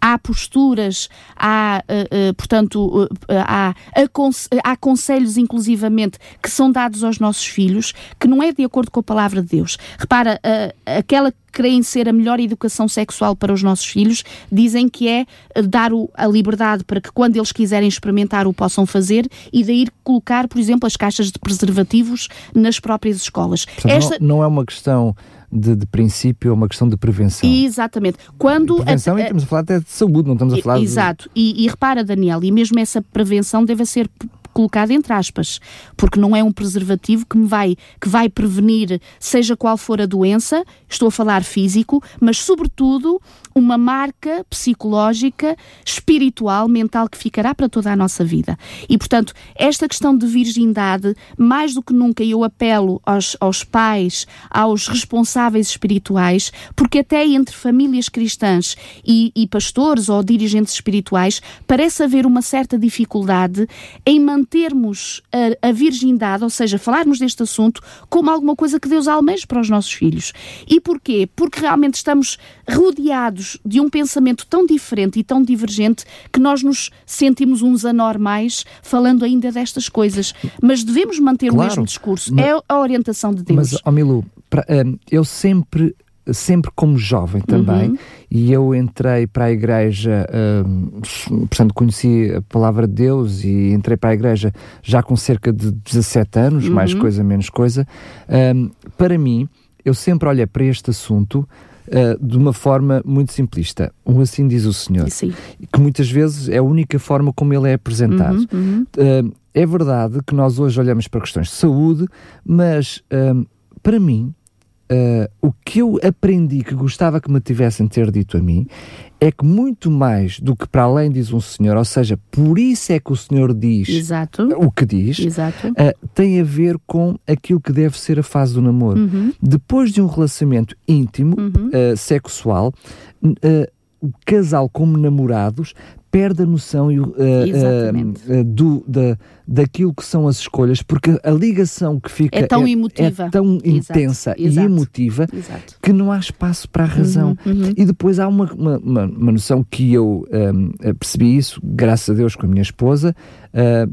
Há posturas, há, eh, eh, portanto, eh, há, aconse- há conselhos, inclusivamente, que são dados aos nossos filhos, que não é de acordo com a palavra de Deus. Repara, aquela que creem ser a melhor educação sexual para os nossos filhos, dizem que é dar o- a liberdade para que quando eles quiserem experimentar o possam fazer e daí colocar, por exemplo, as caixas de preservativos nas próprias escolas. portanto, Esta- não, não é uma questão de, de princípio, é uma questão de prevenção. Exatamente. Quando Prevenção, a- e estamos a falar até de saúde, não estamos a falar de... Exato. E, e repara, Daniel, e mesmo essa prevenção deve ser colocada entre aspas, porque não é um preservativo que me vai que vai prevenir seja qual for a doença, estou a falar físico, mas sobretudo uma marca psicológica, espiritual, mental que ficará para toda a nossa vida. E portanto, esta questão de virgindade, mais do que nunca eu apelo aos, aos pais, aos responsáveis espirituais, porque até entre famílias cristãs e, e pastores ou dirigentes espirituais parece haver uma certa dificuldade em mantermos a, a virgindade, ou seja, falarmos deste assunto como alguma coisa que Deus almeja para os nossos filhos. E porquê? Porque realmente estamos rodeados de um pensamento tão diferente e tão divergente que nós nos sentimos uns anormais falando ainda destas coisas. Mas devemos manter o Claro, mesmo discurso. mas- é a orientação de Deus. Mas, ó Milu, hum, eu sempre, sempre como jovem também, Uhum. e eu entrei para a igreja, hum, portanto conheci a palavra de Deus e entrei para a igreja já com cerca de 17 anos, Uhum. mais coisa, menos coisa. Hum, para mim, eu sempre olhei para este assunto uh, de uma forma muito simplista. Um assim diz o Senhor. Sim. Que muitas vezes é a única forma como ele é apresentado. Uhum, uhum. Uh, é verdade que nós hoje olhamos para questões de saúde, mas para mim, Uh, o que eu aprendi que gostava que me tivessem ter dito a mim é que muito mais do que para além diz um senhor, ou seja, por isso é que o senhor diz Exato. o que diz, uh, tem a ver com aquilo que deve ser a fase do namoro. Uhum. Depois de um relacionamento íntimo, uhum. uh, sexual, o casal como namorados perde a noção uh, uh, do, da, daquilo que são as escolhas, porque a ligação que fica é tão é, emotiva, é tão exato, intensa exato, e emotiva exato. que não há espaço para a razão. Uhum, uhum. E depois há uma, uma, uma, noção que eu um, percebi isso, graças a Deus, com a minha esposa,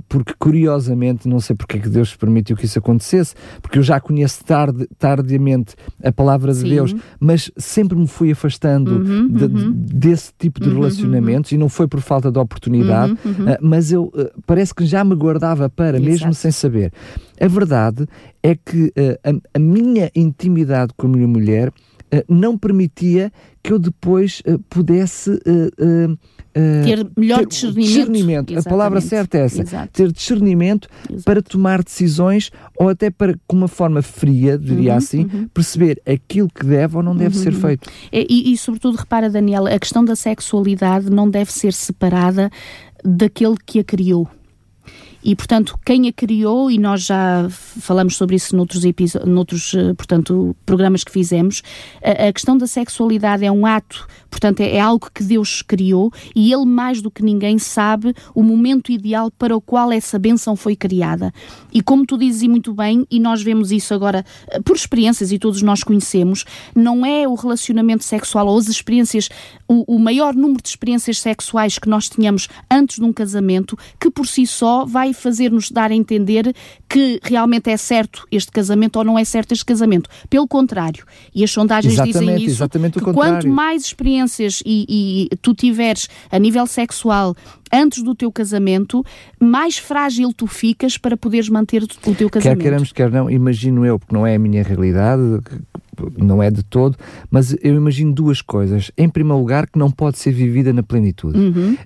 porque curiosamente, não sei porque é que Deus permitiu que isso acontecesse, porque eu já conheço tarde, tardiamente a palavra de Sim. Deus, mas sempre me fui afastando uhum, de, uhum. desse tipo de relacionamentos e não foi por falta de oportunidade, Uhum, uhum. Uh, mas eu uh, parece que já me guardava para, Exato. mesmo sem saber. A verdade é que uh, a, a, minha intimidade com a minha mulher não permitia que eu depois pudesse ter melhor ter discernimento. discernimento. A palavra certa é essa. Exato. Ter discernimento Exato. para tomar decisões ou até para, com uma forma fria, diria Uhum, assim, uhum. perceber aquilo que deve ou não deve ser feito. E, e, sobretudo, repara, Daniela, a questão da sexualidade não deve ser separada daquele que a criou. E, portanto, quem a criou, e nós já falamos sobre isso noutros, noutros portanto, programas que fizemos, a, a, questão da sexualidade é um ato, portanto, é, é, algo que Deus criou e Ele, mais do que ninguém, sabe o momento ideal para o qual essa benção foi criada. E como tu dizes muito bem, e nós vemos isso agora por experiências e todos nós conhecemos, não é o relacionamento sexual ou as experiências, o, o maior número de experiências sexuais que nós tenhamos antes de um casamento, que por si só vai fazer-nos dar a entender que realmente é certo este casamento ou não é certo este casamento. Pelo contrário, e as sondagens exatamente, dizem isso, exatamente que quanto mais experiências e, e tu tiveres a nível sexual antes do teu casamento, mais frágil tu ficas para poderes manter o teu casamento. Quer queiramos, quer não, imagino eu, porque não é a minha realidade, não é de todo, mas eu imagino duas coisas. Em primeiro lugar, que não pode ser vivida na plenitude. Uhum.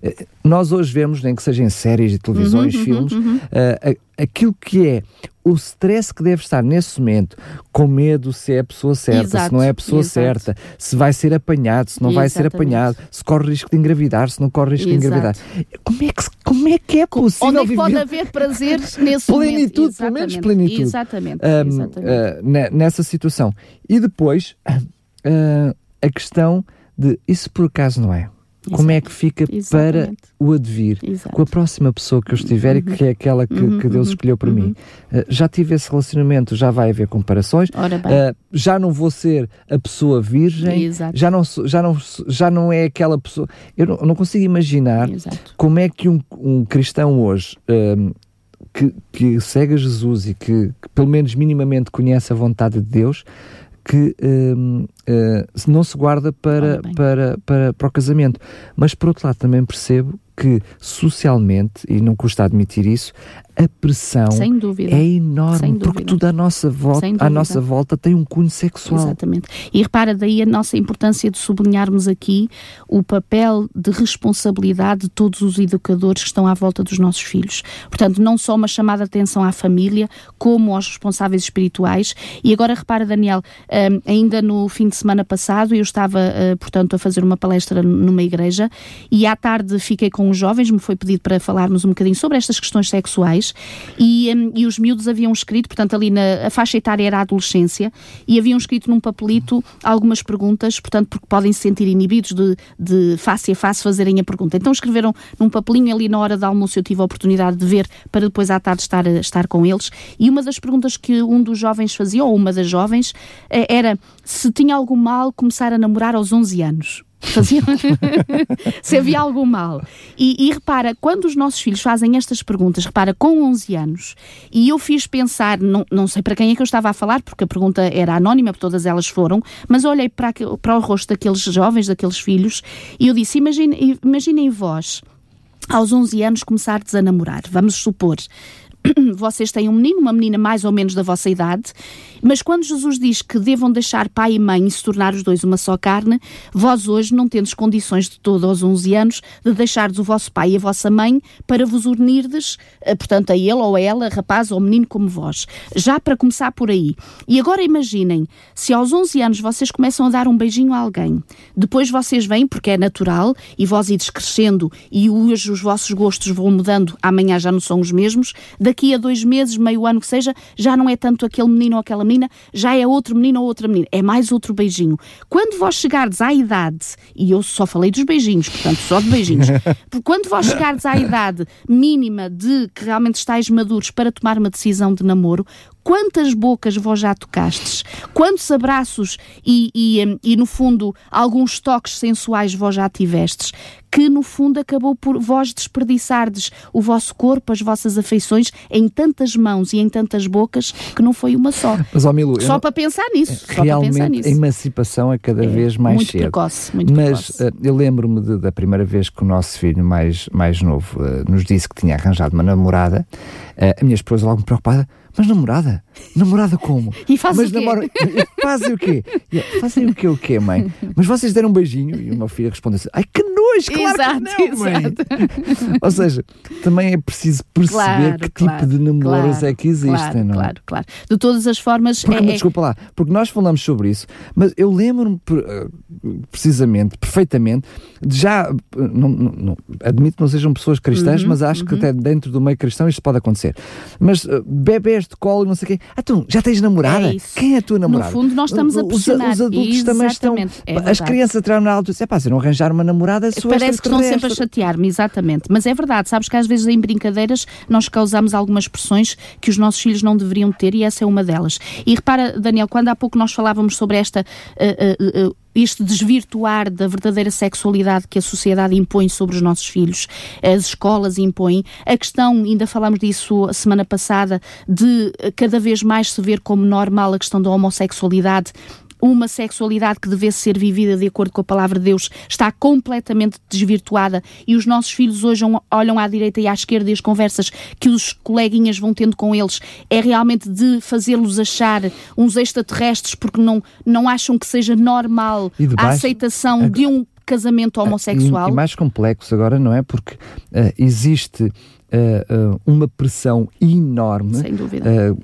Nós hoje vemos, nem que seja em séries de televisões, uhum, filmes, uhum. Uh, aquilo que é o stress que deve estar nesse momento, com medo se é a pessoa certa, exato, se não é a pessoa exato. certa, se vai ser apanhado, se não vai ser apanhado, se corre risco de engravidar, se não corre risco exato. de engravidar. Como é que, como é, que é possível Onde é que pode haver prazeres nesse plenitude, momento? pelo menos plenitude. Exatamente. Um. Uh, nessa situação. E depois, uh, a questão de, e se por acaso não é? Como é que fica Exatamente. para o advir Exato. com a próxima pessoa que eu estiver uhum. e que é aquela que, uhum, que Deus escolheu para uhum. mim? Uh, já tive esse relacionamento, já vai haver comparações, uh, já não vou ser a pessoa virgem, Exato. já não, já, não, já não é aquela pessoa. Eu não, não consigo imaginar como é que um, um cristão hoje. Um, que, que segue a Jesus e que, que pelo menos minimamente conhece a vontade de Deus, que um, uh, não se guarda para, para, para, para o casamento. Mas, por outro lado, também percebo que socialmente, e não custa admitir isso, a pressão é enorme, porque tudo à nossa, volta, à nossa volta tem um cunho sexual. Exatamente. E repara daí a nossa importância de sublinharmos aqui o papel de responsabilidade de todos os educadores que estão à volta dos nossos filhos. Portanto, não só uma chamada de atenção à família, como aos responsáveis espirituais. E agora repara, Daniel, um, ainda no fim de semana passado eu estava, uh, portanto, a fazer uma palestra numa igreja e à tarde fiquei com os jovens, me foi pedido para falarmos um bocadinho sobre estas questões sexuais e, um, e os miúdos haviam escrito, portanto ali na faixa etária era a adolescência e haviam escrito num papelito algumas perguntas, portanto porque podem se sentir inibidos de, de face a face fazerem a pergunta. Então escreveram num papelinho ali na hora do almoço eu tive a oportunidade de ver para depois à tarde estar, estar com eles e uma das perguntas que um dos jovens fazia, ou uma das jovens, era se tinha algum mal começar a namorar aos 11 anos. Fazia... se havia algum mal. E, e, repara, quando os nossos filhos fazem estas perguntas, repara, com 11 anos, e eu fiz pensar, não, não sei para quem é que eu estava a falar, porque a pergunta era anónima, todas elas foram, mas olhei para, para o rosto daqueles jovens, daqueles filhos, e eu disse: imagine, imaginem vós, aos 11 anos, começardes a namorar, vamos supor vocês têm um menino, uma menina mais ou menos da vossa idade, mas quando Jesus diz que devam deixar pai e mãe e se tornar os dois uma só carne, vós hoje não tendes condições de todo aos 11 anos de deixardes o vosso pai e a vossa mãe para vos unirdes, eh, portanto, a ele ou a ela, rapaz ou menino como vós. Já para começar por aí. E agora imaginem, se aos 11 anos vocês começam a dar um beijinho a alguém, depois vocês vêm, porque é natural, e vós ides crescendo e hoje os vossos gostos vão mudando, amanhã já não são os mesmos, daqui a dois meses, meio ano que seja, já não é tanto aquele menino ou aquela menina, já é outro menino ou outra menina, é mais outro beijinho. Quando vós chegardes à idade, e eu só falei dos beijinhos, portanto, só de beijinhos, quando vós chegardes à idade mínima de que realmente estáis maduros para tomar uma decisão de namoro, quantas bocas vós já tocastes, quantos abraços e, e, e, no fundo, alguns toques sensuais vós já tivestes, que no fundo acabou por vós desperdiçardes o vosso corpo, as vossas afeições em tantas mãos e em tantas bocas que não foi uma só. Mas, ó, Milu, só não... para pensar nisso. Realmente, nisso. a emancipação é cada é, vez mais muito cedo. Precoce, muito Mas precoce. Uh, eu lembro-me da primeira vez que o nosso filho mais, mais novo uh, nos disse que tinha arranjado uma namorada, uh, a minha esposa logo preocupada, mas namorada? Namorada como? E faz mas o quê? Namora... Fazem o quê? Fazem o quê o quê, mãe? Mas vocês deram um beijinho? E o meu filho respondeu assim, ai que nojo, claro exato, que não, mãe. Exato. Ou seja, também é preciso perceber Claro, que claro, tipo de namoros claro, é que existem, não é? Claro, claro. De todas as formas, Porque, é, é- desculpa lá, porque nós falamos sobre isso, mas eu lembro-me eh, precisamente, perfeitamente, de já, eh, não, não- admito que não sejam pessoas cristãs, Uhum, mas acho que até dentro do meio cristão isto pode acontecer. Mas uh, bebés de colo e não sei o quê, ah, tu já tens namorada? É. Quem é a tua namorada? fundo, nós estamos a Os- pressionar. Os, adultos também estão. Exatamente, é as crianças tiraram na altura e pá, se eu não arranjar uma namorada, sou Parece que estão sempre a extraterrestre." chatear-me, exatamente. Mas é verdade, sabes que às vezes em brincadeiras nós causamos algumas pressões que os nossos filhos não deveriam ter e essa é uma delas. E repara, Daniel, quando há pouco nós falávamos sobre esta. uh, uh, uh, este desvirtuar da verdadeira sexualidade que a sociedade impõe sobre os nossos filhos, as escolas impõem. A questão, ainda falámos disso a semana passada, de cada vez mais se ver como normal a questão da homossexualidade uma sexualidade que devesse ser vivida de acordo com a palavra de Deus está completamente desvirtuada e os nossos filhos hoje olham à direita e à esquerda e as conversas que os coleguinhas vão tendo com eles é realmente de fazê-los achar uns extraterrestres porque não, não acham que seja normal a aceitação de um casamento homossexual. E, e mais complexo agora, não é? Porque eh, existe eh, eh, uma pressão enorme Sem dúvida.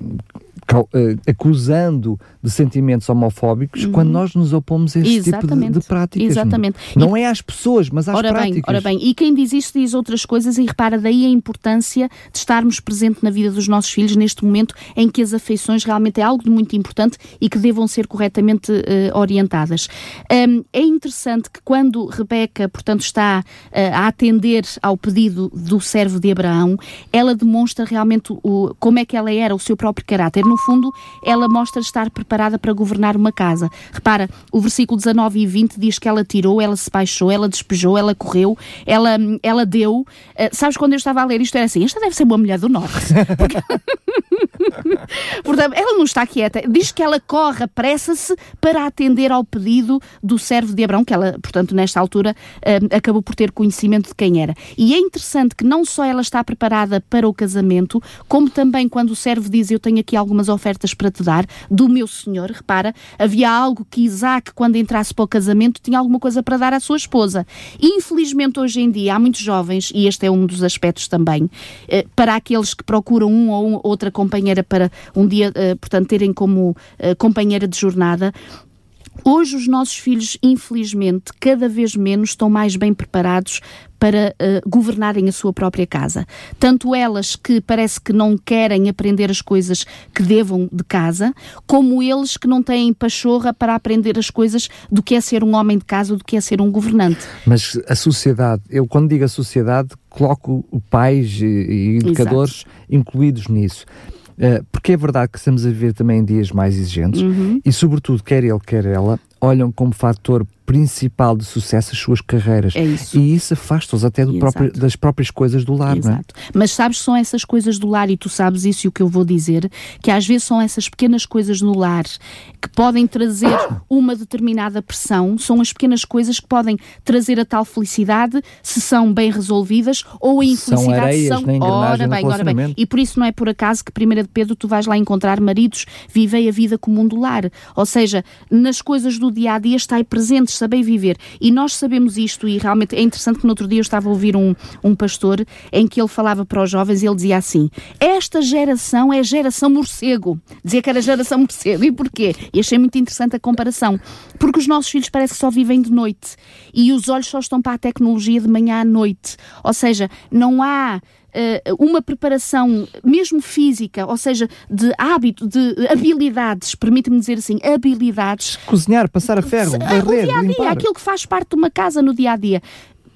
Eh, acusando de sentimentos homofóbicos quando nós nos opomos a esse tipo de, Uhum. Exatamente. de práticas. Exatamente. Não é às pessoas, mas às Ora práticas. bem, ora bem, e quem diz isto diz outras coisas, e repara daí a importância de estarmos presente na vida dos nossos filhos neste momento em que as afeições realmente é algo de muito importante e que devam ser corretamente eh, orientadas. Hum, é interessante que quando Rebeca, portanto, está eh, a atender ao pedido do servo de Abraão, ela demonstra realmente o, como é que ela era, o seu próprio caráter. No fundo, ela mostra estar preparada para governar uma casa. Repara, o versículo 19 e 20 diz que ela tirou, ela se baixou, ela despejou, ela correu, ela, ela deu. Uh, sabes, quando eu estava a ler isto, era assim: esta deve ser uma mulher do Norte. Porque- Portanto, ela não está quieta. Diz que ela corre, apressa-se para atender ao pedido do servo de Abraão, que ela, portanto, nesta altura, uh, acabou por ter conhecimento de quem era. E é interessante que não só ela está preparada para o casamento, como também quando o servo diz: Eu tenho aqui algumas ofertas para te dar, do meu senhor, repara, havia algo que Isaac, quando entrasse para o casamento, tinha alguma coisa para dar à sua esposa. Infelizmente, hoje em dia, há muitos jovens, e este é um dos aspectos também, eh, para aqueles que procuram um ou outra companheira para um dia, eh, portanto, terem como eh, companheira de jornada, Hoje os nossos filhos, infelizmente, cada vez menos estão mais bem preparados para eh, governarem a sua própria casa. Tanto elas que parece que não querem aprender as coisas que devam de casa, como eles que não têm pachorra para aprender as coisas do que é ser um homem de casa, do que é ser um governante. Mas a sociedade, eu quando digo a sociedade, coloco pais e, e educadores incluídos nisso. Uh, porque é verdade que estamos a viver também em dias mais exigentes Uhum. e, sobretudo, quer ele, quer ela, olham como fator principal de sucesso as suas carreiras. É isso. E isso afasta-os até próprio, das próprias coisas do lar, Exato. não é? Mas sabes, são essas coisas do lar, e tu sabes isso e o que eu vou dizer, que às vezes são essas pequenas coisas no lar que podem trazer uma determinada pressão, são as pequenas coisas que podem trazer a tal felicidade se são bem resolvidas ou a infelicidade são areias são. Na ora bem, ora bem. E por isso não é por acaso que 1 de Pedro tu vais lá encontrar maridos, vivei a vida comum do lar. Ou seja, nas coisas do dia a dia estai presentes, sabei viver. E nós sabemos isto, e realmente é interessante que no outro dia eu estava a ouvir um, um pastor em que ele falava para os jovens e ele dizia assim: Esta geração é geração morcego. Dizia que era geração morcego. E porquê? E achei muito interessante a comparação. Porque os nossos filhos parece que só vivem de noite e os olhos só estão para a tecnologia de manhã à noite. Ou seja, não há uma preparação, mesmo física, ou seja, de hábito, de habilidades, permite-me dizer assim, habilidades. Cozinhar, passar a ferro, varrer, o dia a dia, limpar. aquilo que faz parte de uma casa no dia a dia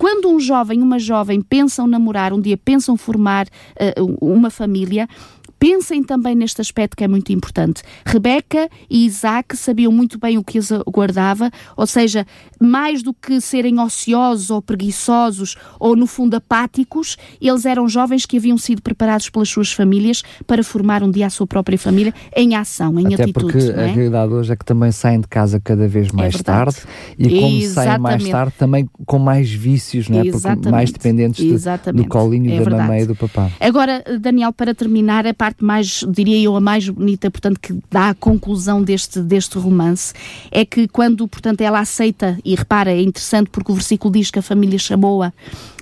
quando um jovem, uma jovem pensam namorar, um dia pensam formar uh, uma família, Pensem também neste aspecto que é muito importante. Rebeca e Isaac sabiam muito bem o que os aguardava, ou seja, mais do que serem ociosos ou preguiçosos ou, no fundo, apáticos, eles eram jovens que haviam sido preparados pelas suas famílias para formar um dia a sua própria família em ação, em Até atitude. porque é? a realidade hoje é que também saem de casa cada vez mais é tarde e como Exatamente. saem mais tarde também com mais vícios, não é? Porque mais dependentes de, do colinho é da mamãe e do papá. Agora, Daniel, para terminar, a parte parte mais, diria eu, a mais bonita, portanto, que dá a conclusão deste, deste romance, é que quando, portanto, ela aceita, e repara, é interessante porque o versículo diz que a família chamou-a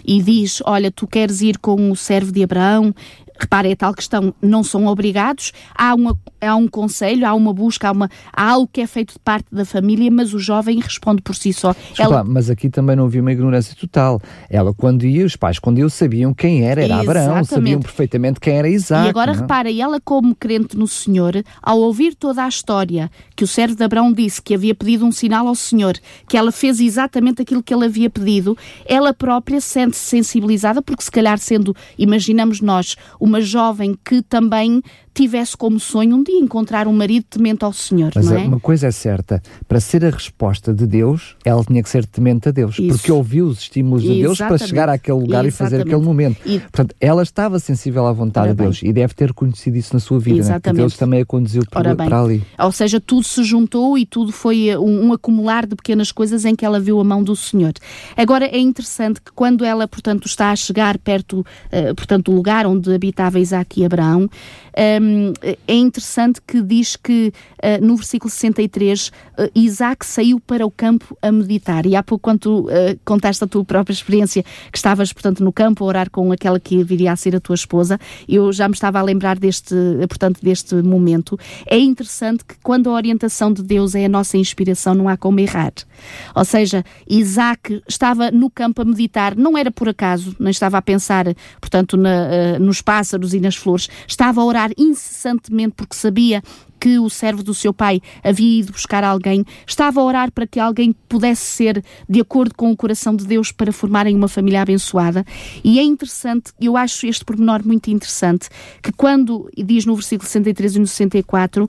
e diz: Olha, tu queres ir com o servo de Abraão, Repare, é tal questão, não são obrigados, há, uma, há um conselho, há uma busca, há, uma, há algo que é feito de parte da família, mas o jovem responde por si só. Desculpa, Ela... mas aqui também não havia uma ignorância total. Ela, quando ia, os pais, quando eu sabiam quem era, era Exatamente. Abraão, sabiam perfeitamente quem era Isaac. E agora não? É? repara, ela como crente no Senhor, ao ouvir toda a história que o servo de Abraão disse que havia pedido um sinal ao Senhor, que ela fez exatamente aquilo que ele havia pedido, ela própria sente-se sensibilizada, porque se calhar sendo, imaginamos nós, uma jovem que também tivesse como sonho um dia encontrar um marido temente ao Senhor. Mas não é? uma coisa é certa, para ser a resposta de Deus, ela tinha que ser temente a Deus, Isso. porque ouviu os estímulos de Deus para chegar àquele lugar Exatamente. e fazer aquele momento. E... Portanto, ela estava sensível à vontade de Deus e deve ter conhecido isso na sua vida, né? Deus também a conduziu para, para ali. Ou seja, tudo se juntou e tudo foi um, um acumular de pequenas coisas em que ela viu a mão do Senhor. Agora é interessante que quando ela, portanto, está a chegar perto, uh, portanto, do lugar onde habitava Isaac e Abraão, um, é interessante que diz que uh, no versículo 63 uh, eh, Isaac saiu para o campo a meditar. E há pouco, quando tu uh, contaste a tua própria experiência, que estavas, portanto, no campo a orar com aquela que viria a ser a tua esposa, eu já me estava a lembrar deste, portanto, deste momento. É interessante que quando a orientação de Deus é a nossa inspiração, não há como errar. Ou seja, Isaac estava no campo a meditar, não era por acaso, nem estava a pensar, portanto, na, nos pássaros e nas flores, estava a orar incessantemente porque sabia que o servo do seu pai havia ido buscar alguém, estava a orar para que alguém pudesse ser de acordo com o coração de Deus para formarem uma família abençoada. E é interessante, eu acho este pormenor muito interessante, que quando diz no versículo 63 e no 64,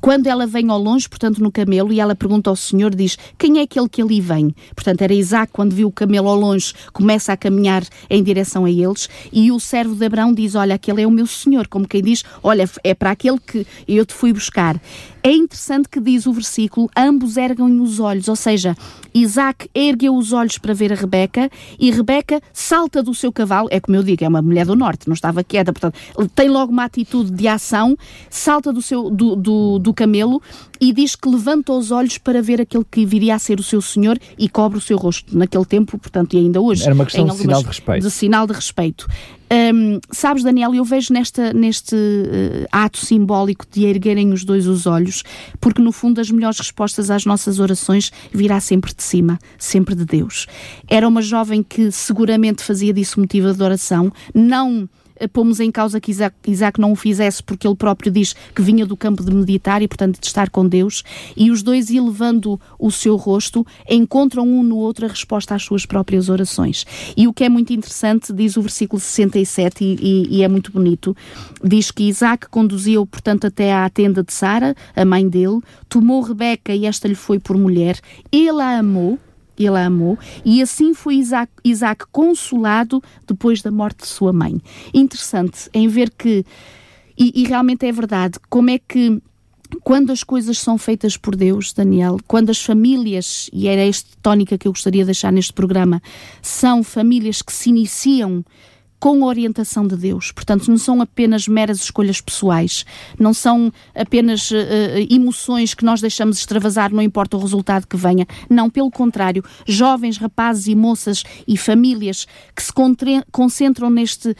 quando ela vem ao longe, portanto, no camelo, e ela pergunta ao Senhor, diz: Quem é aquele que ali vem? Portanto, era Isaac, quando viu o camelo ao longe, começa a caminhar em direção a eles, e o servo de Abraão diz: Olha, aquele é o meu Senhor, como quem diz: Olha, é para aquele que eu te fui buscar. É interessante que diz o versículo: ambos erguem os olhos, ou seja, Isaac ergueu os olhos para ver a Rebeca e Rebeca salta do seu cavalo. É como eu digo, é uma mulher do norte, não estava quieta, portanto, tem logo uma atitude de ação, salta do, seu, do, do, do camelo e diz que levanta os olhos para ver aquele que viria a ser o seu senhor e cobre o seu rosto. Naquele tempo, portanto, e ainda hoje. Era uma questão de sinal de respeito. De sinal de respeito. Um, sabes, Daniel, eu vejo nesta, neste uh, ato simbólico de erguerem os dois os olhos, porque no fundo as melhores respostas às nossas orações virá sempre de cima, sempre de Deus. Era uma jovem que seguramente fazia disso motivo de oração, não pomos em causa que Isaac, Isaac não o fizesse, porque ele próprio diz que vinha do campo de meditar e, portanto, de estar com Deus, e os dois, elevando o seu rosto, encontram um no outro a resposta às suas próprias orações. E o que é muito interessante, diz o versículo 67, e, e, e é muito bonito, diz que Isaac conduziu, portanto, até à tenda de Sara, a mãe dele, tomou Rebeca e esta lhe foi por mulher, ele a amou, ele a amou, e assim foi Isaac, Isaac, consolado depois da morte de sua mãe. Interessante em ver que, e, e realmente é verdade, como é que quando as coisas são feitas por Deus, Daniel, quando as famílias, e era esta tónica que eu gostaria de deixar neste programa, são famílias que se iniciam com orientação de Deus. Portanto, não são apenas meras escolhas pessoais, não são apenas uh, emoções que nós deixamos extravasar, não importa o resultado que venha. Não, pelo contrário, jovens, rapazes e moças e famílias que se concentram neste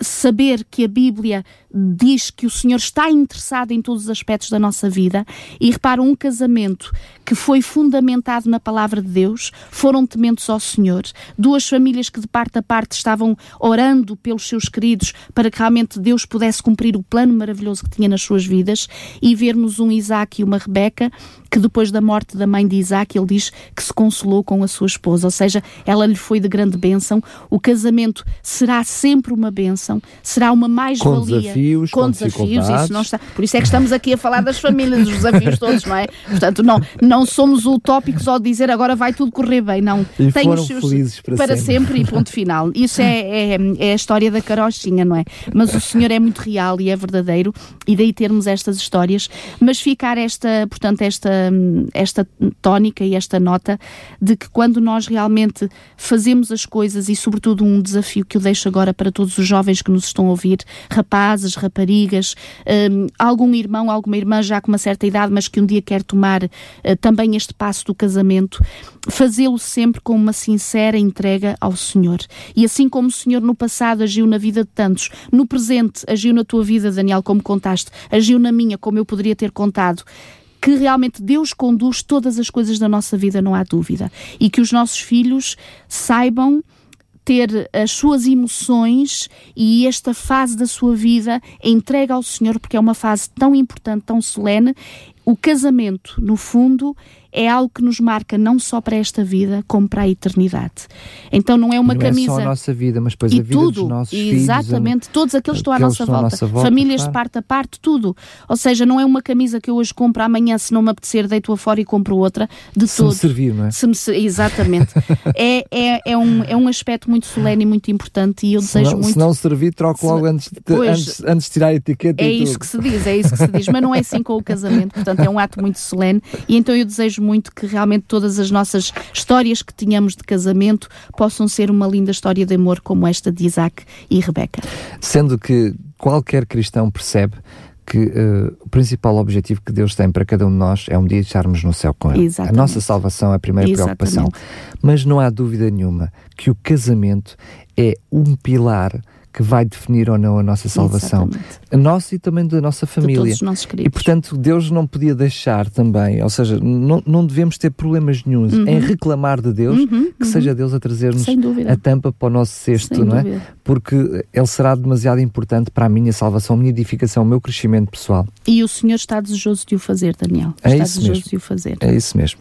saber que a Bíblia diz que o Senhor está interessado em todos os aspectos da nossa vida e repara um casamento que foi fundamentado na palavra de Deus, foram tementes ao Senhor, duas famílias que de parte a parte estavam orando pelos seus queridos para que realmente Deus pudesse cumprir o plano maravilhoso que tinha nas suas vidas e vermos um Isaac e uma Rebeca que depois da morte da mãe de Isaac, ele diz que se consolou com a sua esposa, ou seja, ela lhe foi de grande bênção. O casamento será sempre uma bênção, será uma mais-valia. Com desafios, com, com desafios, isso não está. Por isso é que estamos aqui a falar das famílias, dos desafios todos, não é? Portanto, não, não somos utópicos ao dizer agora vai tudo correr bem, não. E Tem os seus felizes para, para sempre. sempre. e ponto final. Isso é, é, é a história da carochinha, não é? Mas o Senhor é muito real e é verdadeiro, e daí termos estas histórias, mas ficar esta, portanto, esta esta tónica e esta nota de que quando nós realmente fazemos as coisas e, sobretudo, um desafio que eu deixo agora para todos os jovens que nos estão a ouvir, rapazes, raparigas, um, algum irmão, alguma irmã já com uma certa idade, mas que um dia quer tomar uh, também este passo do casamento, fazê-lo sempre com uma sincera entrega ao Senhor. E assim como o Senhor no passado agiu na vida de tantos, no presente agiu na tua vida, Daniel, como contaste, agiu na minha, como eu poderia ter contado que realmente Deus conduz todas as coisas da nossa vida, não há dúvida. E que os nossos filhos saibam ter as suas emoções e esta fase da sua vida entregue ao Senhor, porque é uma fase tão importante, tão solene. O casamento, no fundo, é algo que nos marca não só para esta vida, como para a eternidade. Então não é uma não camisa. Não é só a nossa vida, mas depois a vida tudo, dos nossos exatamente, filhos. todos aqueles que estão à nossa volta. Nossa volta famílias claro. parte a parte, tudo. Ou seja, não é uma camisa que eu hoje compro, amanhã, se não me apetecer, deito-a fora e compro outra, de se todo. Se me servir, não é? Se me, exatamente. é, é, é, um, é um aspecto muito solene e muito importante e eu se desejo não, muito. Se não servir, troco logo antes de, pois, antes, antes de tirar a etiqueta. É isso tudo. que se diz, é isso que se diz, mas não é assim com o casamento, portanto é um ato muito solene e então eu desejo muito que realmente todas as nossas histórias que tínhamos de casamento possam ser uma linda história de amor como esta de Isaac e Rebeca. Sendo que qualquer cristão percebe que uh, o principal objetivo que Deus tem para cada um de nós é um dia estarmos no céu com Ele. Exatamente. A nossa salvação é a primeira Exatamente. preocupação. Mas não há dúvida nenhuma que o casamento é um pilar que vai definir ou não a nossa salvação. Exatamente. A nossa e também da nossa família. E portanto, Deus não podia deixar também, ou seja, não, não devemos ter problemas nenhums Uhum. em reclamar de Deus Uhum, que uhum. seja Deus a trazer-nos a tampa para o nosso cesto, Sem não é? dúvida. Porque Ele será demasiado importante para a minha salvação, a minha edificação, o meu crescimento pessoal. E o Senhor está desejoso de o fazer, Daniel. É está isso desejoso mesmo. de o fazer. É isso mesmo.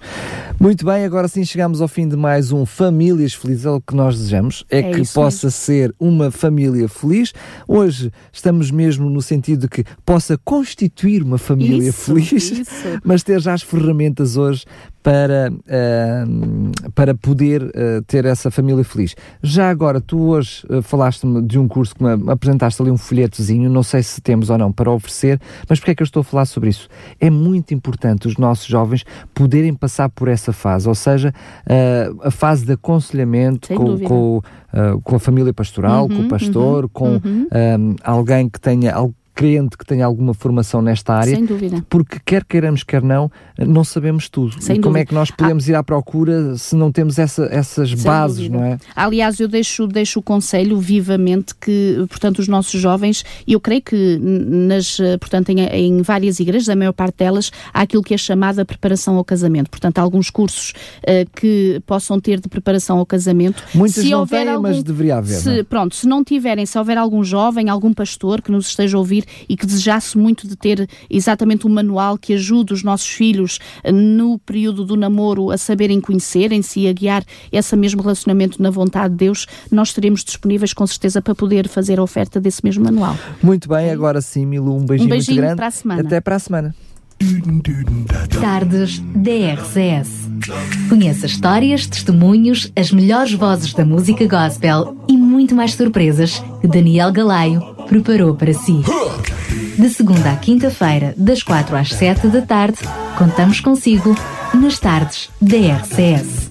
Muito bem, agora sim chegamos ao fim de mais um Famílias Felizes. É o que nós desejamos, é, É que possa ser uma família feliz. Hoje estamos mesmo no sentido de que possa constituir uma família Isso, feliz, isso. mas ter já as ferramentas hoje para, ah, para poder ah, ter essa família feliz. Já agora, tu hoje ah, falaste-me de um curso que me apresentaste ali um folhetozinho, não sei se temos ou não para oferecer, mas porque é que eu estou a falar sobre isso? É muito importante os nossos jovens poderem passar por essa fase, ou seja, ah, a fase de aconselhamento Sem com, com, com a família pastoral, com o Uhum, pastor, uhum, com uhum. ah, alguém que tenha algo crente que tenha alguma formação nesta área. Sem dúvida. Porque quer queiramos, quer não, não sabemos tudo. Sem e como dúvida. é que nós podemos ir à procura se não temos essa, essas Sem bases, dúvida. não é? Aliás, eu deixo, deixo o conselho vivamente que, portanto, os nossos jovens, e eu creio que nas, portanto, em, em várias igrejas, a maior parte delas, há aquilo que é chamada preparação ao casamento. Portanto, alguns cursos eh, que possam ter de preparação ao casamento. Muitas Se não houver têm, mas deveria haver, se- é? Pronto, se não tiverem, se houver algum jovem, algum pastor que nos esteja a ouvir e que desejasse muito de ter exatamente um manual que ajude os nossos filhos eh, no período do namoro a saberem conhecerem-se e a guiar esse mesmo relacionamento na vontade de Deus, nós estaremos disponíveis com certeza para poder fazer a oferta desse mesmo manual. Muito bem, agora sim, Milu, um beijinho, Um beijinho muito grande. para a semana. Até para a semana. Tardes DRCS. Conheça histórias, testemunhos, as melhores vozes da música gospel e muito mais surpresas que Daniel Galaio preparou para si. De segunda à quinta-feira, das quatro às sete da tarde, contamos consigo nas tardes DRCS.